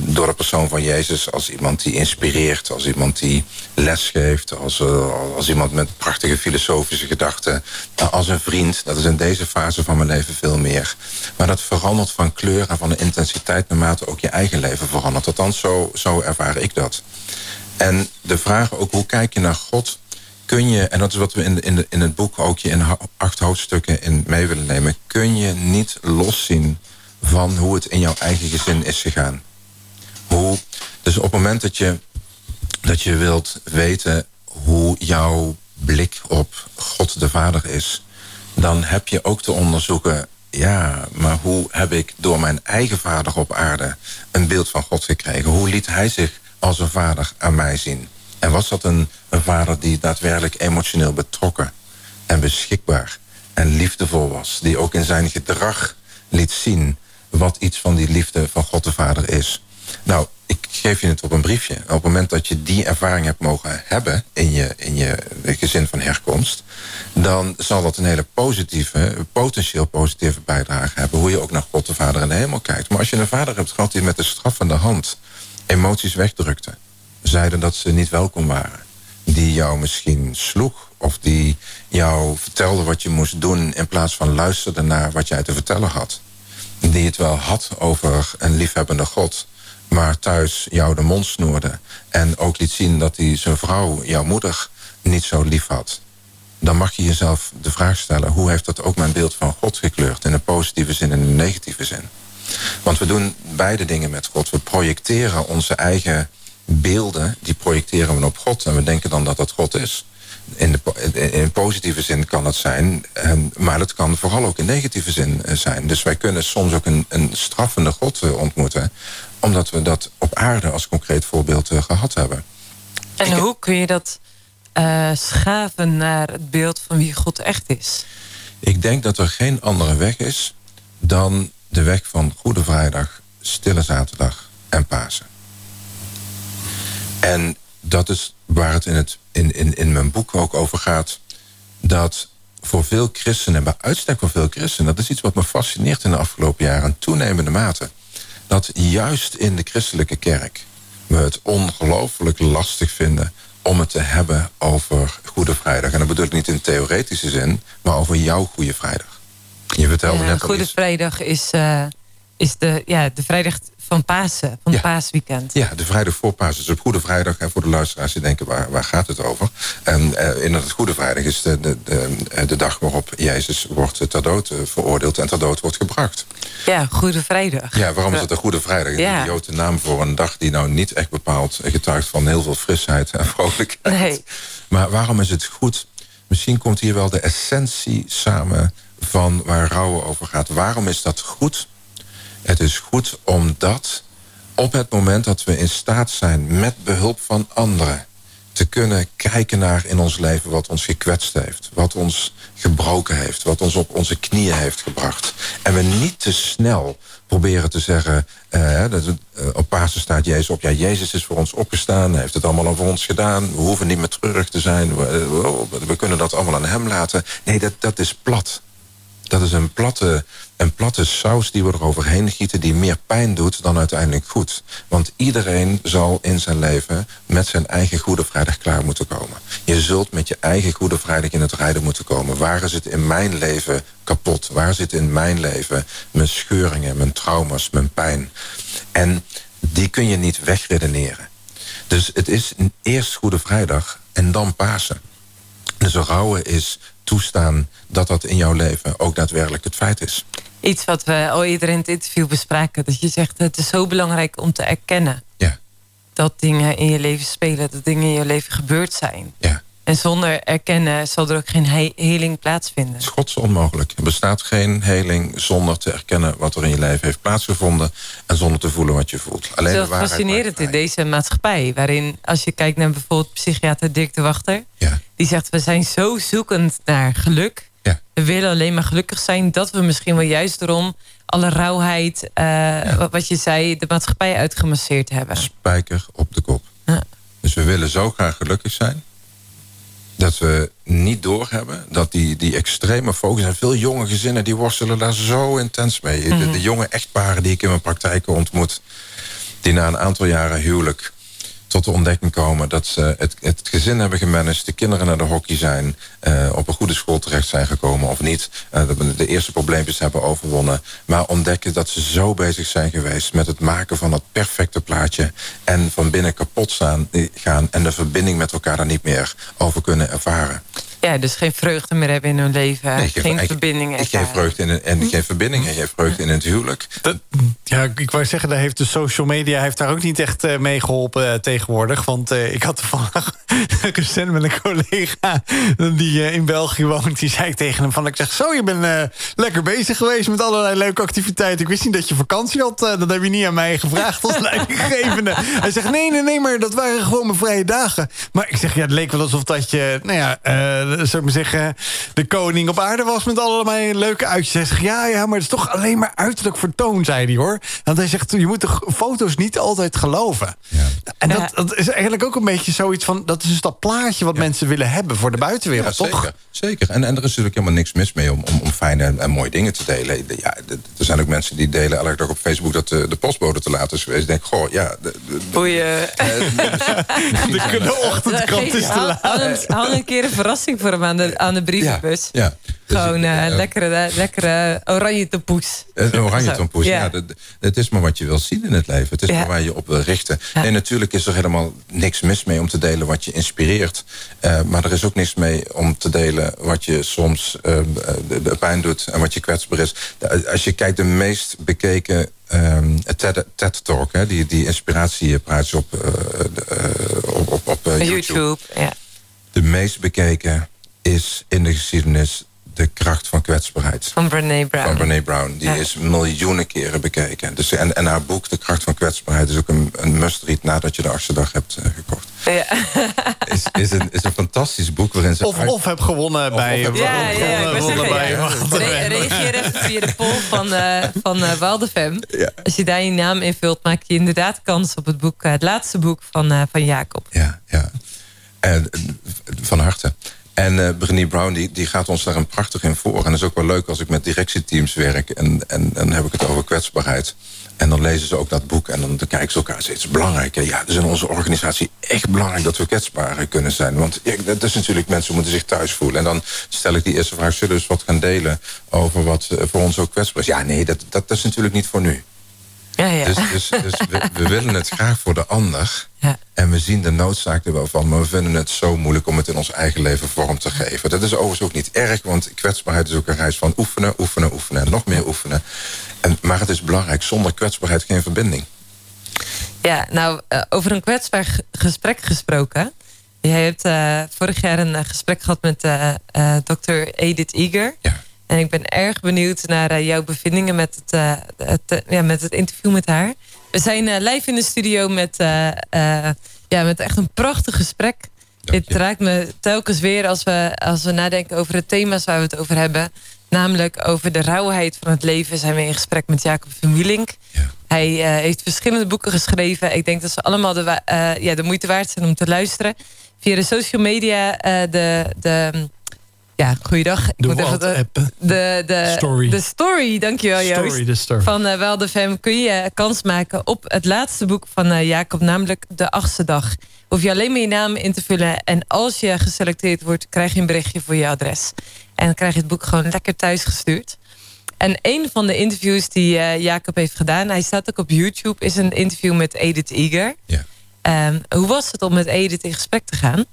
door de persoon van Jezus... als iemand die inspireert, als iemand die lesgeeft... als, uh, als iemand met prachtige filosofische gedachten... als een vriend. Dat is in deze fase van mijn leven veel meer. Maar dat verandert van kleur en van de intensiteit... naarmate ook je eigen leven verandert. Althans, zo, zo ervaar ik dat. En de vraag ook, hoe kijk je naar God... Kun je, en dat is wat we in, in, in het boek ook je in acht hoofdstukken in mee willen nemen... kun je niet loszien van hoe het in jouw eigen gezin is gegaan. Hoe, dus op het moment dat je, dat je wilt weten hoe jouw blik op God de Vader is, dan heb je ook te onderzoeken, ja, maar hoe heb ik door mijn eigen vader op aarde een beeld van God gekregen? Hoe liet hij zich als een vader aan mij zien? En was dat een, een vader die daadwerkelijk emotioneel betrokken en beschikbaar en liefdevol was, die ook in zijn gedrag liet zien wat iets van die liefde van God de Vader is. Nou, ik geef je het op een briefje. Op het moment dat je die ervaring hebt mogen hebben in je, in je gezin van herkomst, dan zal dat een hele positieve, potentieel positieve bijdrage hebben. Hoe je ook naar God de Vader in de hemel kijkt. Maar als je een vader hebt gehad die met de straffende hand emoties wegdrukte, zeiden dat ze niet welkom waren, die jou misschien sloeg of die jou vertelde wat je moest doen in plaats van luisterde naar wat jij te vertellen had die het wel had over een liefhebbende God... maar thuis jou de mond snoerde... en ook liet zien dat hij zijn vrouw, jouw moeder, niet zo lief had... dan mag je jezelf de vraag stellen... hoe heeft dat ook mijn beeld van God gekleurd... in een positieve zin en in een negatieve zin? Want we doen beide dingen met God. We projecteren onze eigen beelden, die projecteren we op God... en we denken dan dat dat God is in, de, in positieve zin kan het zijn, ehm, maar het kan vooral ook in negatieve zin eh, zijn. Dus wij kunnen soms ook een, een straffende God eh, ontmoeten, omdat we dat op aarde als concreet voorbeeld eh, gehad hebben. En hoe kun je dat uh, schaven naar het beeld van wie God echt is? Ik denk dat er geen andere weg is dan de weg van Goede Vrijdag, Stille Zaterdag en Pasen. En dat is waar het in, het, in, in, in mijn boek ook over gaat. Dat voor veel christenen, bij uitstek voor veel christenen... dat is iets wat me fascineert in de afgelopen jaren... in toenemende mate. Dat juist in de christelijke kerk... we het ongelooflijk lastig vinden om het te hebben over Goede Vrijdag. En dat bedoel ik niet in theoretische zin... maar over jouw Goede Vrijdag. Je vertelde net Goede Vrijdag is, uh, is de, ja, de vrijdag van Pasen, van het paasweekend. Ja, de vrijdag voor Pasen. Dus op Goede Vrijdag, en voor de luisteraars die denken, waar, waar gaat het over? En uh, in het Goede Vrijdag is de, de, de, de, dag waarop Jezus wordt ter dood eh, veroordeeld en ter dood wordt gebracht. Ja, Goede Vrijdag. Ja, waarom is het een Goede Vrijdag? Ja. Een Joodse naam voor een dag die nou niet echt bepaald getuigt van heel veel frisheid en vrolijkheid. Nee. Maar waarom is het goed? Misschien komt hier wel de essentie samen van waar rouwen over gaat. Waarom is dat goed? Het is goed omdat op het moment dat we in staat zijn met behulp van anderen te kunnen kijken naar in ons leven wat ons gekwetst heeft, wat ons gebroken heeft, wat ons op onze knieën heeft gebracht. En we niet te snel proberen te zeggen, uh, dat, uh, op Pasen staat Jezus op, ja, Jezus is voor ons opgestaan, heeft het allemaal voor ons gedaan, we hoeven niet meer terug te zijn, we, we kunnen dat allemaal aan hem laten. Nee, dat, dat is plat. Dat is een platte, een platte saus die we eroverheen gieten... die meer pijn doet dan uiteindelijk goed. Want iedereen zal in zijn leven met zijn eigen Goede Vrijdag klaar moeten komen. Je zult met je eigen Goede Vrijdag in het rijden moeten komen. Waar is het in mijn leven kapot? Waar zit in mijn leven mijn scheuringen, mijn trauma's, mijn pijn? En die kun je niet wegredeneren. Dus het is eerst Goede Vrijdag en dan Pasen. Dus rouwen is toestaan dat dat in jouw leven ook daadwerkelijk het feit is. Iets wat we al eerder in het interview bespraken. Dat je zegt het is zo belangrijk om te erkennen. Ja. Dat dingen in je leven spelen. Dat dingen in je leven gebeurd zijn. Ja. En zonder erkennen zal er ook geen he heling plaatsvinden. Het is gods onmogelijk. Er bestaat geen heling zonder te erkennen wat er in je leven heeft plaatsgevonden. En zonder te voelen wat je voelt. Alleen het is fascinerend in deze maatschappij. Waarin als je kijkt naar bijvoorbeeld psychiater Dirk de Wachter. Ja. Die zegt we zijn zo zoekend naar geluk. Ja. We willen alleen maar gelukkig zijn. Dat we misschien wel juist erom alle rauwheid, uh, wat je zei, de maatschappij uitgemasseerd hebben. Spijker op de kop. Ja. Dus we willen zo graag gelukkig zijn dat we niet doorhebben dat die, die extreme focus... en veel jonge gezinnen die worstelen daar zo intens mee. de, mhm. de, jonge echtparen die ik in mijn praktijk ontmoet... die na een aantal jaren huwelijk tot de ontdekking komen dat ze het, het gezin hebben gemanaged, de kinderen naar de hockey zijn, uh, op een goede school terecht zijn gekomen of niet, uh, de eerste probleempjes hebben overwonnen, maar ontdekken dat ze zo bezig zijn geweest met het maken van dat perfecte plaatje en van binnen kapot staan, gaan en de verbinding met elkaar daar niet meer over kunnen ervaren. Ja, dus geen vreugde meer hebben in hun leven. geen verbinding. Ik, geen vreugde in, en geen verbinding en geen vreugde in het huwelijk. Dat, ja, ik wou zeggen, daar heeft de social media heeft daar ook niet echt uh, mee geholpen uh, tegenwoordig. Want uh, ik had toevallig recent met een collega die in België woont. Die zei ik tegen hem van, ik zeg zo, je bent lekker bezig geweest met allerlei leuke activiteiten. Ik wist niet dat je vakantie had. dat heb je niet aan mij gevraagd als leidinggevende. Hij zegt, nee, nee, nee, maar dat waren gewoon mijn vrije dagen. Maar ik zeg, ja, het leek wel alsof dat je, nou ja uh, zou ik maar zeggen, de koning op aarde was met allerlei leuke uitjes. Hij zegt, ja, ja, maar het is toch alleen maar uiterlijk vertoon, zei hij hoor. Want hij zegt, je moet de foto's niet altijd geloven. Ja. En dat, dat, is eigenlijk ook een beetje zoiets van, dat is dus dat plaatje wat mensen willen hebben voor de buitenwereld, zeker, toch? Zeker, en, en er is natuurlijk helemaal niks mis mee om, om, om fijne en, mooie dingen te delen. Ja, er zijn ook mensen die delen elke dag op Facebook dat de, de postbode te laat is geweest. Ik denk, goh, ja... De, de, de, de, de ochtendkrant is te laat. Hang een keer een verrassing voor hem aan de, aan de brievenbus. Ja, dus Gewoon uh, lekkere, lekkere oranje tompoes. Een oranje tompoes, ja. ja het is maar wat je wil zien in het leven. Het is maar waar je op wil richten. En natuurlijk is er helemaal niks mis mee om te delen wat je inspireert. Uh, maar er is ook niks mee om te delen wat je soms de, de pijn doet en wat je kwetsbaar is. Als je kijkt, de meest bekeken um, TED, TED Talk, hè, die, die inspiratiepraatjes op, op, op, op YouTube. YouTube ja. De meest bekeken is in de geschiedenis de kracht van kwetsbaarheid. Van Brene Brown. Van Brene Brown. Die is miljoenen keren bekeken. Dus, en, en haar boek, De kracht van kwetsbaarheid... is ook een, een must-read nadat je de achtste dag hebt uh, gekocht. Ja. Is, is, een, is een fantastisch boek waarin ze... Of, of heb gewonnen bij... Of, ja, ja, ja, gewonnen bij Reageer even via de poll van, uh, van uh, Waldefem. Ja. Als je daar je naam invult, maak je inderdaad kans op het boek... het laatste boek van, van Jacob. Ja, ja. En, van harte. En uh, Brown die, die gaat ons daar een prachtig in voor. En dat is ook wel leuk als ik met directieteams werk. En, en dan heb ik het over kwetsbaarheid. En dan lezen ze ook dat boek en dan, kijken ze elkaar. Is belangrijk. Ja, het is in onze organisatie echt belangrijk dat we kwetsbaar kunnen zijn. Want ja, dat is natuurlijk mensen moeten zich thuis voelen. En dan stel ik die eerste vraag: zullen we eens wat gaan delen over wat eh, voor ons ook kwetsbaar is? Ja, nee, dat, dat is natuurlijk niet voor nu. Ja, ja. Dus, dus, dus we, willen het graag voor de ander. Ja. En we zien de noodzaak er wel van. Maar we vinden het zo moeilijk om het in ons eigen leven vorm te geven. Dat is overigens ook niet erg. Want kwetsbaarheid is ook een reis van oefenen, oefenen, oefenen. En nog meer oefenen. En, maar het is belangrijk. Zonder kwetsbaarheid geen verbinding. Ja, nou, eh, over een kwetsbaar gesprek gesproken. Jij hebt uh, vorig jaar een eh, gesprek gehad met uh, dokter Edith Eager. Ja. En ik ben erg benieuwd naar uh, jouw bevindingen met het, het uh, ja, met het interview met haar. We zijn live in de studio met, ja, met echt een prachtig gesprek. Dit raakt me telkens weer als we, als we nadenken over de thema's waar we het over hebben. Namelijk over de rauwheid van het leven zijn we in gesprek met Jacob van Wielink. Ja. Hij heeft verschillende boeken geschreven. Ik denk dat ze allemaal de, ja, de moeite waard zijn om te luisteren. Via de social media, de... de ja, goeiedag. De ik moet even de, de, de, story. De story, dankjewel Joost. Story, de story. Van uh, Wel de Fem kun je kans maken op het laatste boek van uh, Jacob, namelijk De Achtste Dag. Hoef je alleen maar je naam in te vullen. En als je geselecteerd wordt, krijg je een berichtje voor je adres. En dan krijg je het boek gewoon lekker thuis gestuurd. En een van de interviews die uh, Jacob heeft gedaan, hij staat ook op YouTube, is een interview met Edith Eager. Ja. Um, hoe was het om met Edith in gesprek te gaan?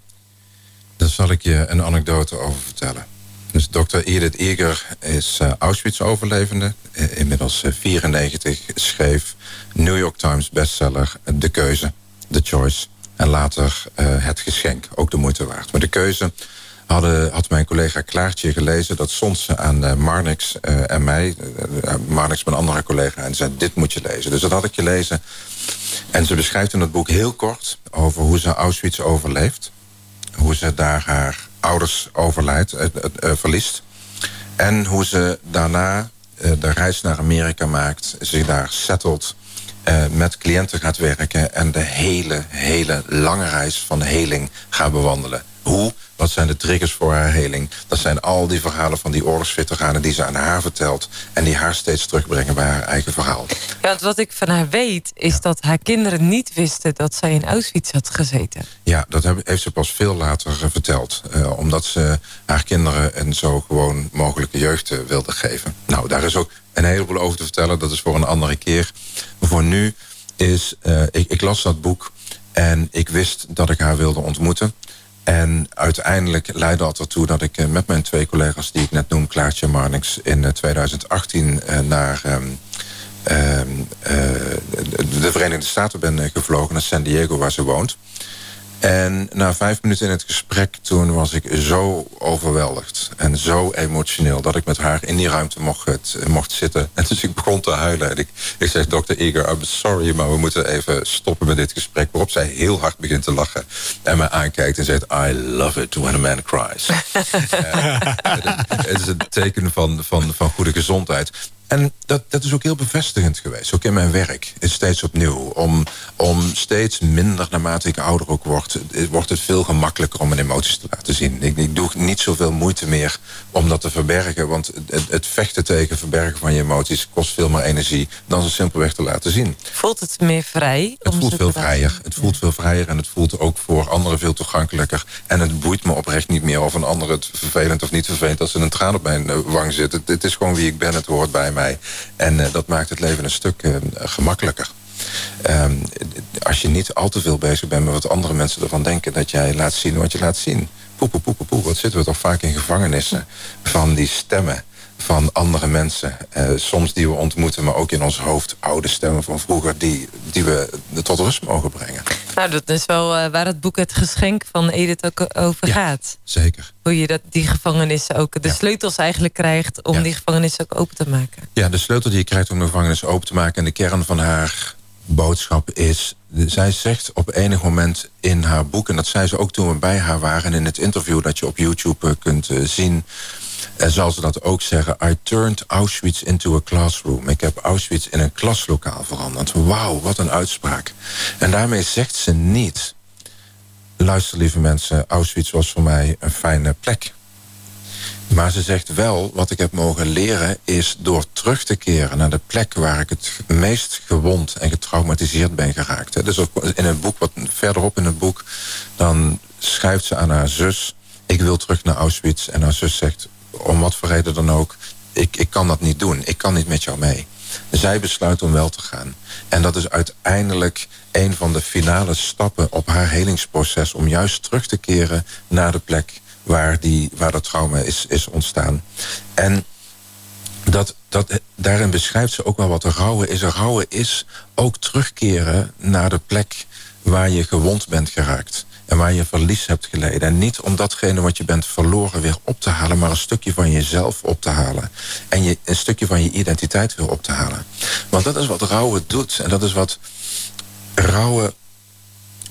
Daar zal ik je een anekdote over vertellen. Dus dokter Edith Eger is uh, Auschwitz-overlevende. Uh, inmiddels uh, 94 schreef New York Times bestseller De Keuze, The Choice. En later het geschenk, ook de moeite waard. Maar de keuze hadden, had mijn collega Klaartje gelezen... dat stond ze aan Marnix en mij. Marnix, mijn andere collega, en zei... dit moet je lezen. Dus dat had ik gelezen. En ze beschrijft in het boek heel kort... over hoe ze Auschwitz overleeft. Hoe ze daar haar ouders overlijdt, verliest. En hoe ze daarna eh, de reis naar Amerika maakt, zich daar settelt, met cliënten gaat werken en de hele, hele lange reis van heling gaat bewandelen. Hoe? Wat zijn de triggers voor haar heling? Dat zijn al die verhalen van die oorlogsveteranen die ze aan haar vertelt... en die haar steeds terugbrengen bij haar eigen verhaal. Ja, want wat ik van haar weet, is dat haar kinderen niet wisten... dat zij in Auschwitz had gezeten. Ja, dat heeft ze pas veel later eh, verteld. Uh, omdat ze haar kinderen een zo gewoon mogelijke jeugd uh, wilde geven. Nou, daar is ook een heleboel over te vertellen. Dat is voor een andere keer. Maar voor nu is... ik, ik las dat boek en ik wist dat ik haar wilde ontmoeten... En uiteindelijk leidde dat ertoe dat ik eh, met mijn twee collega's... die ik net noem, Klaartje Marnix, in 2018 eh, eh, naar... Um, de Verenigde Staten ben gevlogen, naar San Diego, waar ze woont. En na vijf minuten in het gesprek toen was ik zo overweldigd en zo emotioneel dat ik met haar in die ruimte mocht, mocht zitten. En dus ik begon te huilen. En ik, ik zeg, dokter Eger, I'm sorry, maar we moeten even stoppen met dit gesprek. Waarop zij heel hard begint te lachen en me aankijkt en zegt, I love it when a man cries. uh, het, is een teken van, van, van goede gezondheid. En dat, dat is ook heel bevestigend geweest, ook in mijn werk. Is steeds opnieuw. Om, om steeds minder, naarmate ik ouder ook word... wordt het veel gemakkelijker om mijn emoties te laten zien. Ik, ik doe niet zoveel moeite meer om dat te verbergen. Want het, het, vechten tegen verbergen van je emoties... kost veel meer energie dan ze simpelweg te laten zien. Voelt het meer vrij? Het voelt veel vrijer. Het voelt veel vrijer en het voelt ook voor anderen veel toegankelijker. En het boeit me oprecht niet meer of een ander het vervelend of niet vervelend... als er een traan op mijn eh, wang zit. Het, het is gewoon wie ik ben, het hoort bij En uh, dat maakt het leven een stuk uh, gemakkelijker. Um, als je niet al te veel bezig bent met wat andere mensen ervan denken... dat jij laat zien wat je laat zien. Poe, poe, poe, poe, poe. Wat zitten we toch vaak in gevangenissen van die stemmen van andere mensen. Uh, soms die we ontmoeten, maar ook in ons hoofd oude stemmen van vroeger... die, die we tot rust mogen brengen. Nou, dat is wel uh, waar het boek Het Geschenk van Edith ook over ja, gaat. Zeker. Hoe je dat, die gevangenissen ook, de ja. sleutels eigenlijk krijgt... om die gevangenissen ook open te maken. Ja, de sleutel die je krijgt om de gevangenis open te maken... en de kern van haar boodschap is... zij zegt op enig moment in haar boek... en dat zei ze ook toen we bij haar waren... in het interview dat je op YouTube uh, kunt zien... En zal ze dat ook zeggen, I turned Auschwitz into a classroom. Ik heb Auschwitz in een klaslokaal veranderd. Wauw, wat een uitspraak. En daarmee zegt ze niet... luister lieve mensen, Auschwitz was voor mij een fijne plek. Maar ze zegt wel, wat ik heb mogen leren... is door terug te keren naar de plek waar ik het meest gewond... en getraumatiseerd ben geraakt. Dus in het boek, wat verderop in het boek... dan schrijft ze aan haar zus... ik wil terug naar Auschwitz. En haar zus zegt, om wat voor reden dan ook... Ik, ik kan dat niet doen, ik kan niet met jou mee. Zij besluit om wel te gaan. En dat is uiteindelijk een van de finale stappen op haar helingsproces... om juist terug te keren naar de plek waar, die, waar dat trauma is, is ontstaan. En dat, dat, daarin beschrijft ze ook wel wat rouwen is. Rouwen is ook terugkeren naar de plek waar je gewond bent geraakt en waar je verlies hebt geleden. En niet om datgene wat je bent verloren weer op te halen... maar een stukje van jezelf op te halen. En je, een stukje van je identiteit weer op te halen. Want dat is wat rouwen doet. En dat is wat rouwen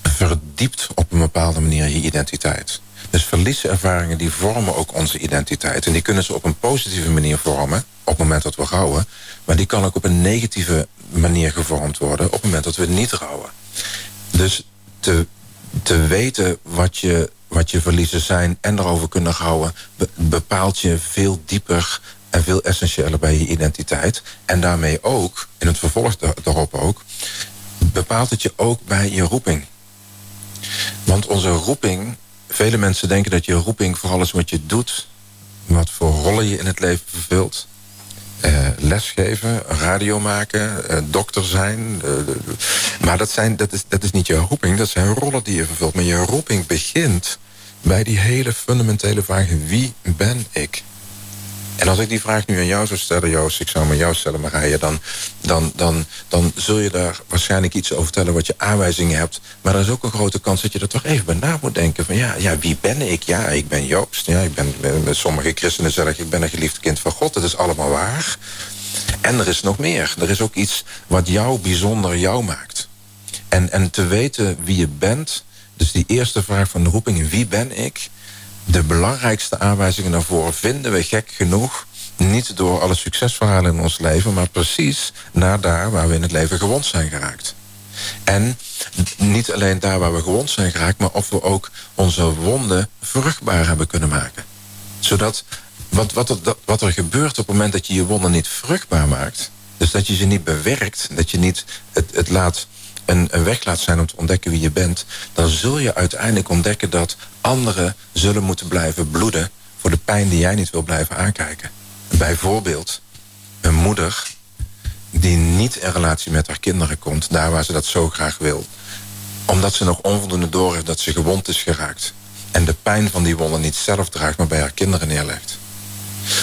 verdiept op een bepaalde manier je identiteit. Dus verlieservaringen die vormen ook onze identiteit. En die kunnen ze op een positieve manier vormen... op het moment dat we rouwen. Maar die kan ook op een negatieve manier gevormd worden... op het moment dat we niet rouwen. Dus te te weten wat je, wat je verliezen zijn en erover kunnen houden, bepaalt je veel dieper en veel essentiëler bij je identiteit. En daarmee ook, in het vervolg daarop ook, bepaalt het je ook bij je roeping. Want onze roeping, vele mensen denken dat je roeping vooral is wat je doet, wat voor rollen je in het leven vervult uh, lesgeven, radio maken, uh, dokter zijn. Uh, maar dat, zijn, dat, is, dat is niet je roeping, dat zijn rollen die je vervult. Maar je roeping begint bij die hele fundamentele vraag: wie ben ik? En als ik die vraag nu aan jou zou stellen, Joost, ik zou hem aan jou stellen, Marije, dan, dan, dan, dan zul je daar waarschijnlijk iets over vertellen wat je aanwijzingen hebt. Maar er is ook een grote kans dat je er toch even bij na moet denken. Van ja, ja wie ben ik? Ja, ik ben Joost. Ja, ik ben, met sommige christenen zeggen ik ben een geliefd kind van God. Dat is allemaal waar. En er is nog meer. Er is ook iets wat jou bijzonder jou maakt. En, en te weten wie je bent, dus die eerste vraag van de roeping, wie ben ik? De belangrijkste aanwijzingen daarvoor vinden we gek genoeg niet door alle succesverhalen in ons leven, maar precies naar daar waar we in het leven gewond zijn geraakt. En niet alleen daar waar we gewond zijn geraakt, maar of we ook onze wonden vruchtbaar hebben kunnen maken. Zodat wat, wat, er, wat er gebeurt op het moment dat je je wonden niet vruchtbaar maakt, dus dat je ze niet bewerkt, dat je niet het, het laat een, een weg laat zijn om te ontdekken wie je bent, dan zul je uiteindelijk ontdekken dat anderen zullen moeten blijven bloeden voor de pijn die jij niet wil blijven aankijken. Bijvoorbeeld een moeder die niet in relatie met haar kinderen komt, daar waar ze dat zo graag wil, omdat ze nog onvoldoende door heeft dat ze gewond is geraakt en de pijn van die wonden niet zelf draagt, maar bij haar kinderen neerlegt.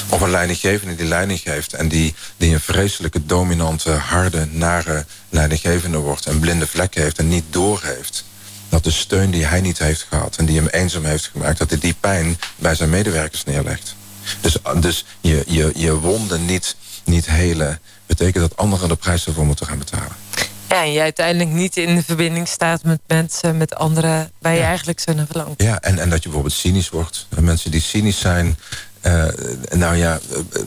Of een leidinggevende die leiding geeft en die, die een vreselijke, dominante, harde, nare leidinggevende wordt. Een blinde vlek heeft en niet doorheeft. Dat de steun die hij niet heeft gehad en die hem eenzaam heeft gemaakt, dat hij die pijn bij zijn medewerkers neerlegt. Dus, dus je, je, je wonden niet, niet helen, betekent dat anderen de prijs ervoor moeten gaan betalen. Ja, en je uiteindelijk niet in de verbinding staat met mensen, met anderen waar je eigenlijk zo naar verlangt. Ja, en, en dat je bijvoorbeeld cynisch wordt. Mensen die cynisch zijn, uh, nou ja,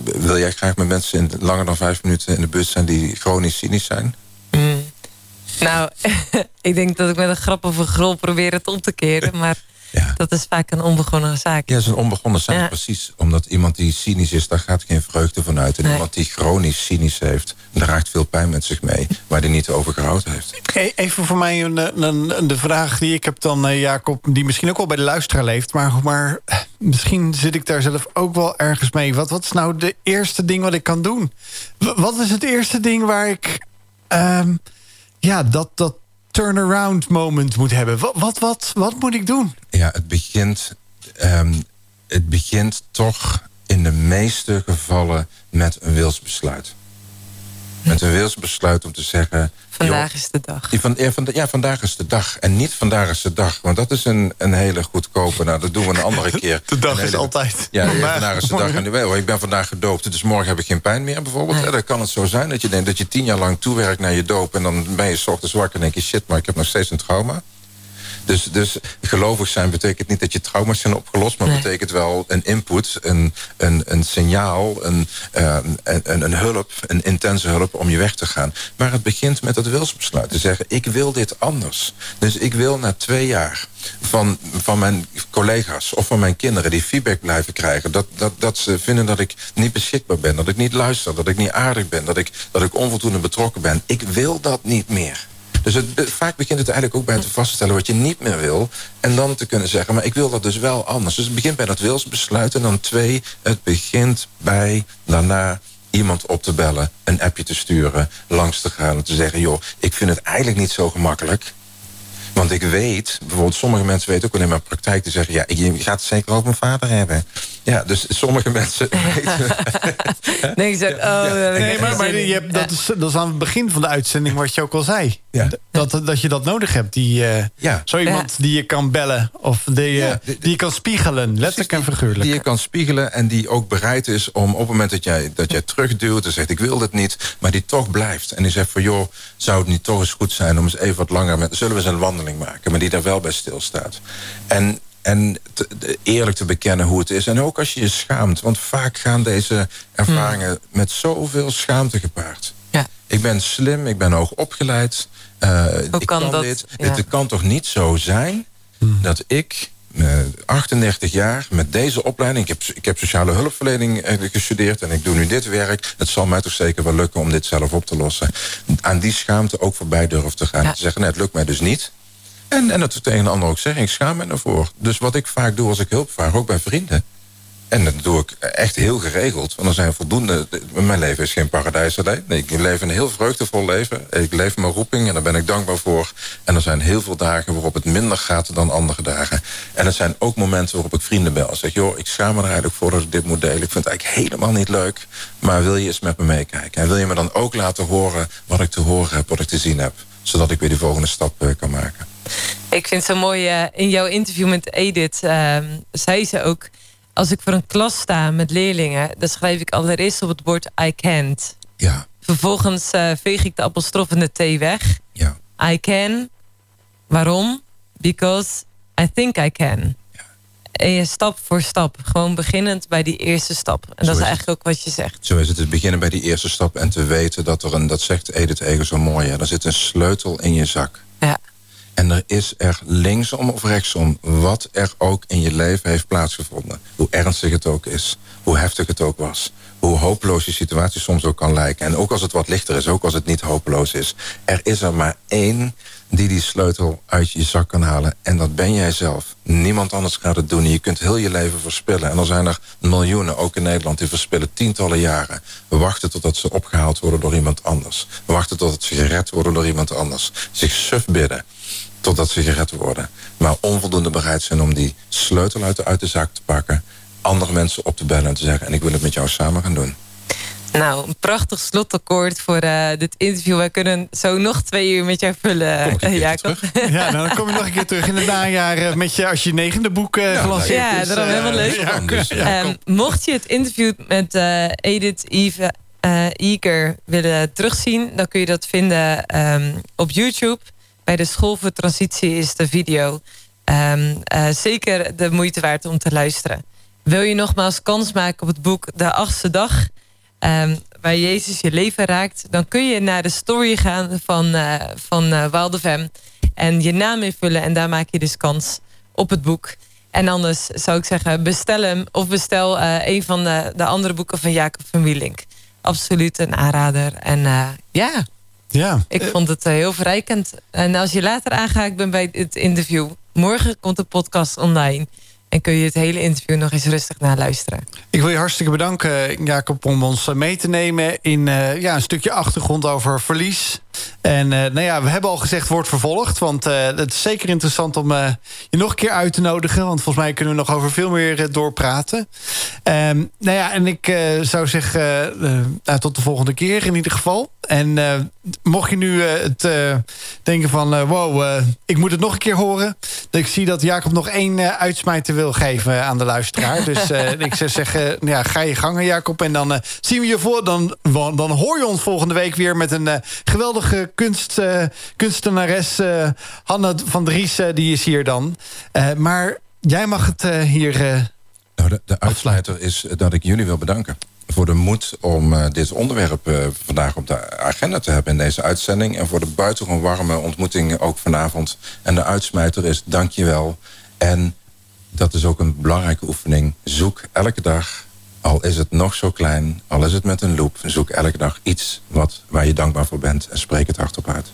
wil jij graag met mensen in, langer dan vijf minuten in de bus zijn die chronisch cynisch zijn? Nou, ik denk dat ik met een grap of een grol probeer het om te keren, maar ja. Dat is vaak een onbegonnen zaak. Ja, dat is een onbegonnen zaak, precies. Omdat iemand die cynisch is, daar gaat geen vreugde van uit. En iemand die chronisch cynisch heeft, draagt veel pijn met zich mee... waar hij niet over gehouden heeft. Even voor mij een, een, de vraag die ik heb dan, eh, Jacob... die misschien ook wel bij de luisteraar leeft... maar, maar eh, misschien zit ik daar zelf ook wel ergens mee. Wat, wat is nou de eerste ding wat ik kan doen? Wat is het eerste ding waar ik... Um, ja, dat, dat turnaround moment moet hebben. Wat, wat, wat, wat moet ik doen? Ja, het begint, um, het begint toch in de meeste gevallen met een wilsbesluit. Met een wilsbesluit om te zeggen... Vandaag is de dag. Van, ja, van, ja, vandaag is de dag. En niet vandaag is de dag. Want dat is een, een hele goedkope... Nou, dat doen we een andere keer. De dag is altijd. Ja, vandaag is de dag. En wel, ik ben vandaag gedoopt. Dus morgen heb ik geen pijn meer bijvoorbeeld. Ja, dan kan het zo zijn dat je denkt dat je tien jaar lang toewerkt naar je doop. En dan ben je s ochtends wakker en denk je... shit, maar ik heb nog steeds een trauma. Dus, dus gelovig zijn betekent niet dat je trauma's zijn opgelost... maar betekent wel een input, een, een, een signaal, een, uh, een, een hulp... een intense hulp om je weg te gaan. Maar het begint met het wilsbesluit. Te zeggen, ik wil dit anders. Dus ik wil na twee jaar van, van mijn collega's of van mijn kinderen... die feedback blijven krijgen. Dat, dat, dat ze vinden dat ik niet beschikbaar ben, dat ik niet luister... dat ik niet aardig ben, dat ik, dat ik onvoldoende betrokken ben. Ik wil dat niet meer. Dus het, vaak begint het eigenlijk ook bij te vaststellen wat je niet meer wil. En dan te kunnen zeggen, maar ik wil dat dus wel anders. Dus het begint bij dat wilsbesluit. En dan twee, het begint bij daarna iemand op te bellen, een appje te sturen, langs te gaan en te zeggen, joh, ik vind het eigenlijk niet zo gemakkelijk. Want ik weet, bijvoorbeeld sommige mensen weten ook in mijn praktijk te zeggen... ja, je gaat het zeker ook mijn vader hebben. Ja, dus sommige mensen nee, zeg, oh, nee, maar, maar je hebt, dat, is, dat is aan het begin van de uitzending wat je ook al zei. Ja. Dat, dat je dat nodig hebt. Die, uh, ja. Zo iemand die je kan bellen of die, uh, die je kan spiegelen, letterlijk en figuurlijk. Die je kan spiegelen en die ook bereid is om op het moment dat jij, dat jij terugduwt... en zegt ik wil dit niet, maar die toch blijft. En die zegt van joh, zou het niet toch eens goed zijn om eens even wat langer... met zullen we eens een wandeling maken, maar die daar wel bij stilstaat. En en eerlijk te bekennen hoe het is. En ook als je je schaamt. Want vaak gaan deze ervaringen hmm. met zoveel schaamte gepaard. Ja. Ik ben slim, ik ben hoog opgeleid. Uh, ik kan, dat, dit. Het kan toch niet zo zijn hmm. dat ik... 38 eh, jaar met deze opleiding. Ik heb, ik heb sociale hulpverlening eh, gestudeerd en ik doe nu dit werk. Het zal mij toch zeker wel lukken om dit zelf op te lossen. Aan die schaamte ook voorbij durven te gaan. Te zeggen, nee, het lukt mij dus niet. En, en dat tegen een ander ook zeggen, ik schaam me ervoor. Dus wat ik vaak doe als ik hulp vraag, ook bij vrienden... En dat doe ik echt heel geregeld. Want er zijn voldoende... Mijn leven is geen paradijs alleen. Ik leef een heel vreugdevol leven. Ik leef mijn roeping en daar ben ik dankbaar voor. En er zijn heel veel dagen waarop het minder gaat dan andere dagen. En er zijn ook momenten waarop ik vrienden bel. En zeg, joh, ik schaam me er eigenlijk voor dat ik dit moet delen. Ik vind het eigenlijk helemaal niet leuk. Maar wil je eens met me meekijken? En wil je me dan ook laten horen wat ik te horen heb, wat ik te zien heb? Zodat ik weer die volgende stap eh, kan maken. Ik vind het zo mooi, uh, in jouw interview met Edith uh, zei ze ook als ik voor een klas sta met leerlingen, dan schrijf ik allereerst op het bord I can't. Ja. Vervolgens uh, veeg ik de apostrof en de T weg. Ja. I can. Waarom? Because I think I can. Ja. En je stap voor stap. Gewoon beginnend bij die eerste stap. En dat is, eigenlijk ook wat je zegt. Zo is het. Het beginnen bij die eerste stap. En te weten dat er een, dat zegt Edith Ego zo mooi. Er zit een sleutel in je zak. Ja. En er is er linksom of rechtsom, wat er ook in je leven heeft plaatsgevonden. Hoe ernstig het ook is, hoe heftig het ook was. Hoe hopeloos je situatie soms ook kan lijken. En ook als het wat lichter is, ook als het niet hopeloos is. Er is er maar één die die sleutel uit je zak kan halen. En dat ben jij zelf. Niemand anders gaat het doen. Je kunt heel je leven verspillen. En er zijn er miljoenen, ook in Nederland, die verspillen tientallen jaren. We wachten totdat ze opgehaald worden door iemand anders. We wachten totdat ze gered worden door iemand anders. Zich suf bidden totdat ze gered worden. Maar onvoldoende bereid zijn om die sleutel uit de, uit de zak te pakken... andere mensen op te bellen en te zeggen... en ik wil het met jou samen gaan doen. Nou, een prachtig slotakkoord voor uh, dit interview. Wij kunnen zo nog twee uur met jou vullen, uh, Jacob. Ja, nou, dan kom je nog een keer terug in het najaar... Uh, met je, als je negende boek uh, gelanceerd ja, is. Ja, dat is helemaal leuk. Ja, dus, um, mocht je het interview met Edith Eve Eager willen terugzien... dan kun je dat vinden um, op YouTube bij de School voor Transitie is de video um, uh, zeker de moeite waard om te luisteren. Wil je nogmaals kans maken op het boek De Achtste Dag... Um, waar Jezus je leven raakt... dan kun je naar de story gaan van, uh, van uh, en je naam invullen en daar maak je dus kans op het boek. En anders zou ik zeggen, bestel hem... of bestel uh, een van de, de andere boeken van Jacob van Wielink. Absoluut een aanrader. En ja... Ja. Ik vond het eh, heel verrijkend. En als je later aangehaakt bent bij het interview... morgen komt de podcast online... En kun je het hele interview nog eens rustig naluisteren. Ik wil je hartstikke bedanken, Jacob, om ons eh, mee te nemen... in uh, ja, een stukje achtergrond over verlies. En uh, nou ja, we hebben al gezegd, wordt vervolgd. Want uh, het is zeker interessant om uh, je nog een keer uit te nodigen. Want volgens mij kunnen we nog over veel meer doorpraten. Um, nou ja, en ik zou zeggen, nou, tot de volgende keer in ieder geval. En mocht je nu het denken van, wow, ik moet het nog een keer horen. Ik zie dat Jacob nog één uitsmijter wil geven aan de luisteraar. dus ik zou zeggen, ja, ga je gangen Jacob. En dan zien we je voor, dan, dan hoor je ons volgende week weer met een geweldige kunst, uh, kunstenares uh, Hanne van Dries, uh, die is hier dan. maar jij mag het hier nou, de, de uitsluiter is dat ik jullie wil bedanken voor de moed om dit onderwerp vandaag op de agenda te hebben in deze uitzending. En voor de buitengewoon warme ontmoeting ook vanavond. En de uitsmijter is dankjewel. En dat is ook een belangrijke oefening. Zoek elke dag al is het nog zo klein, al is het met een loop, zoek elke dag iets wat, waar je dankbaar voor bent en spreek het hardop uit.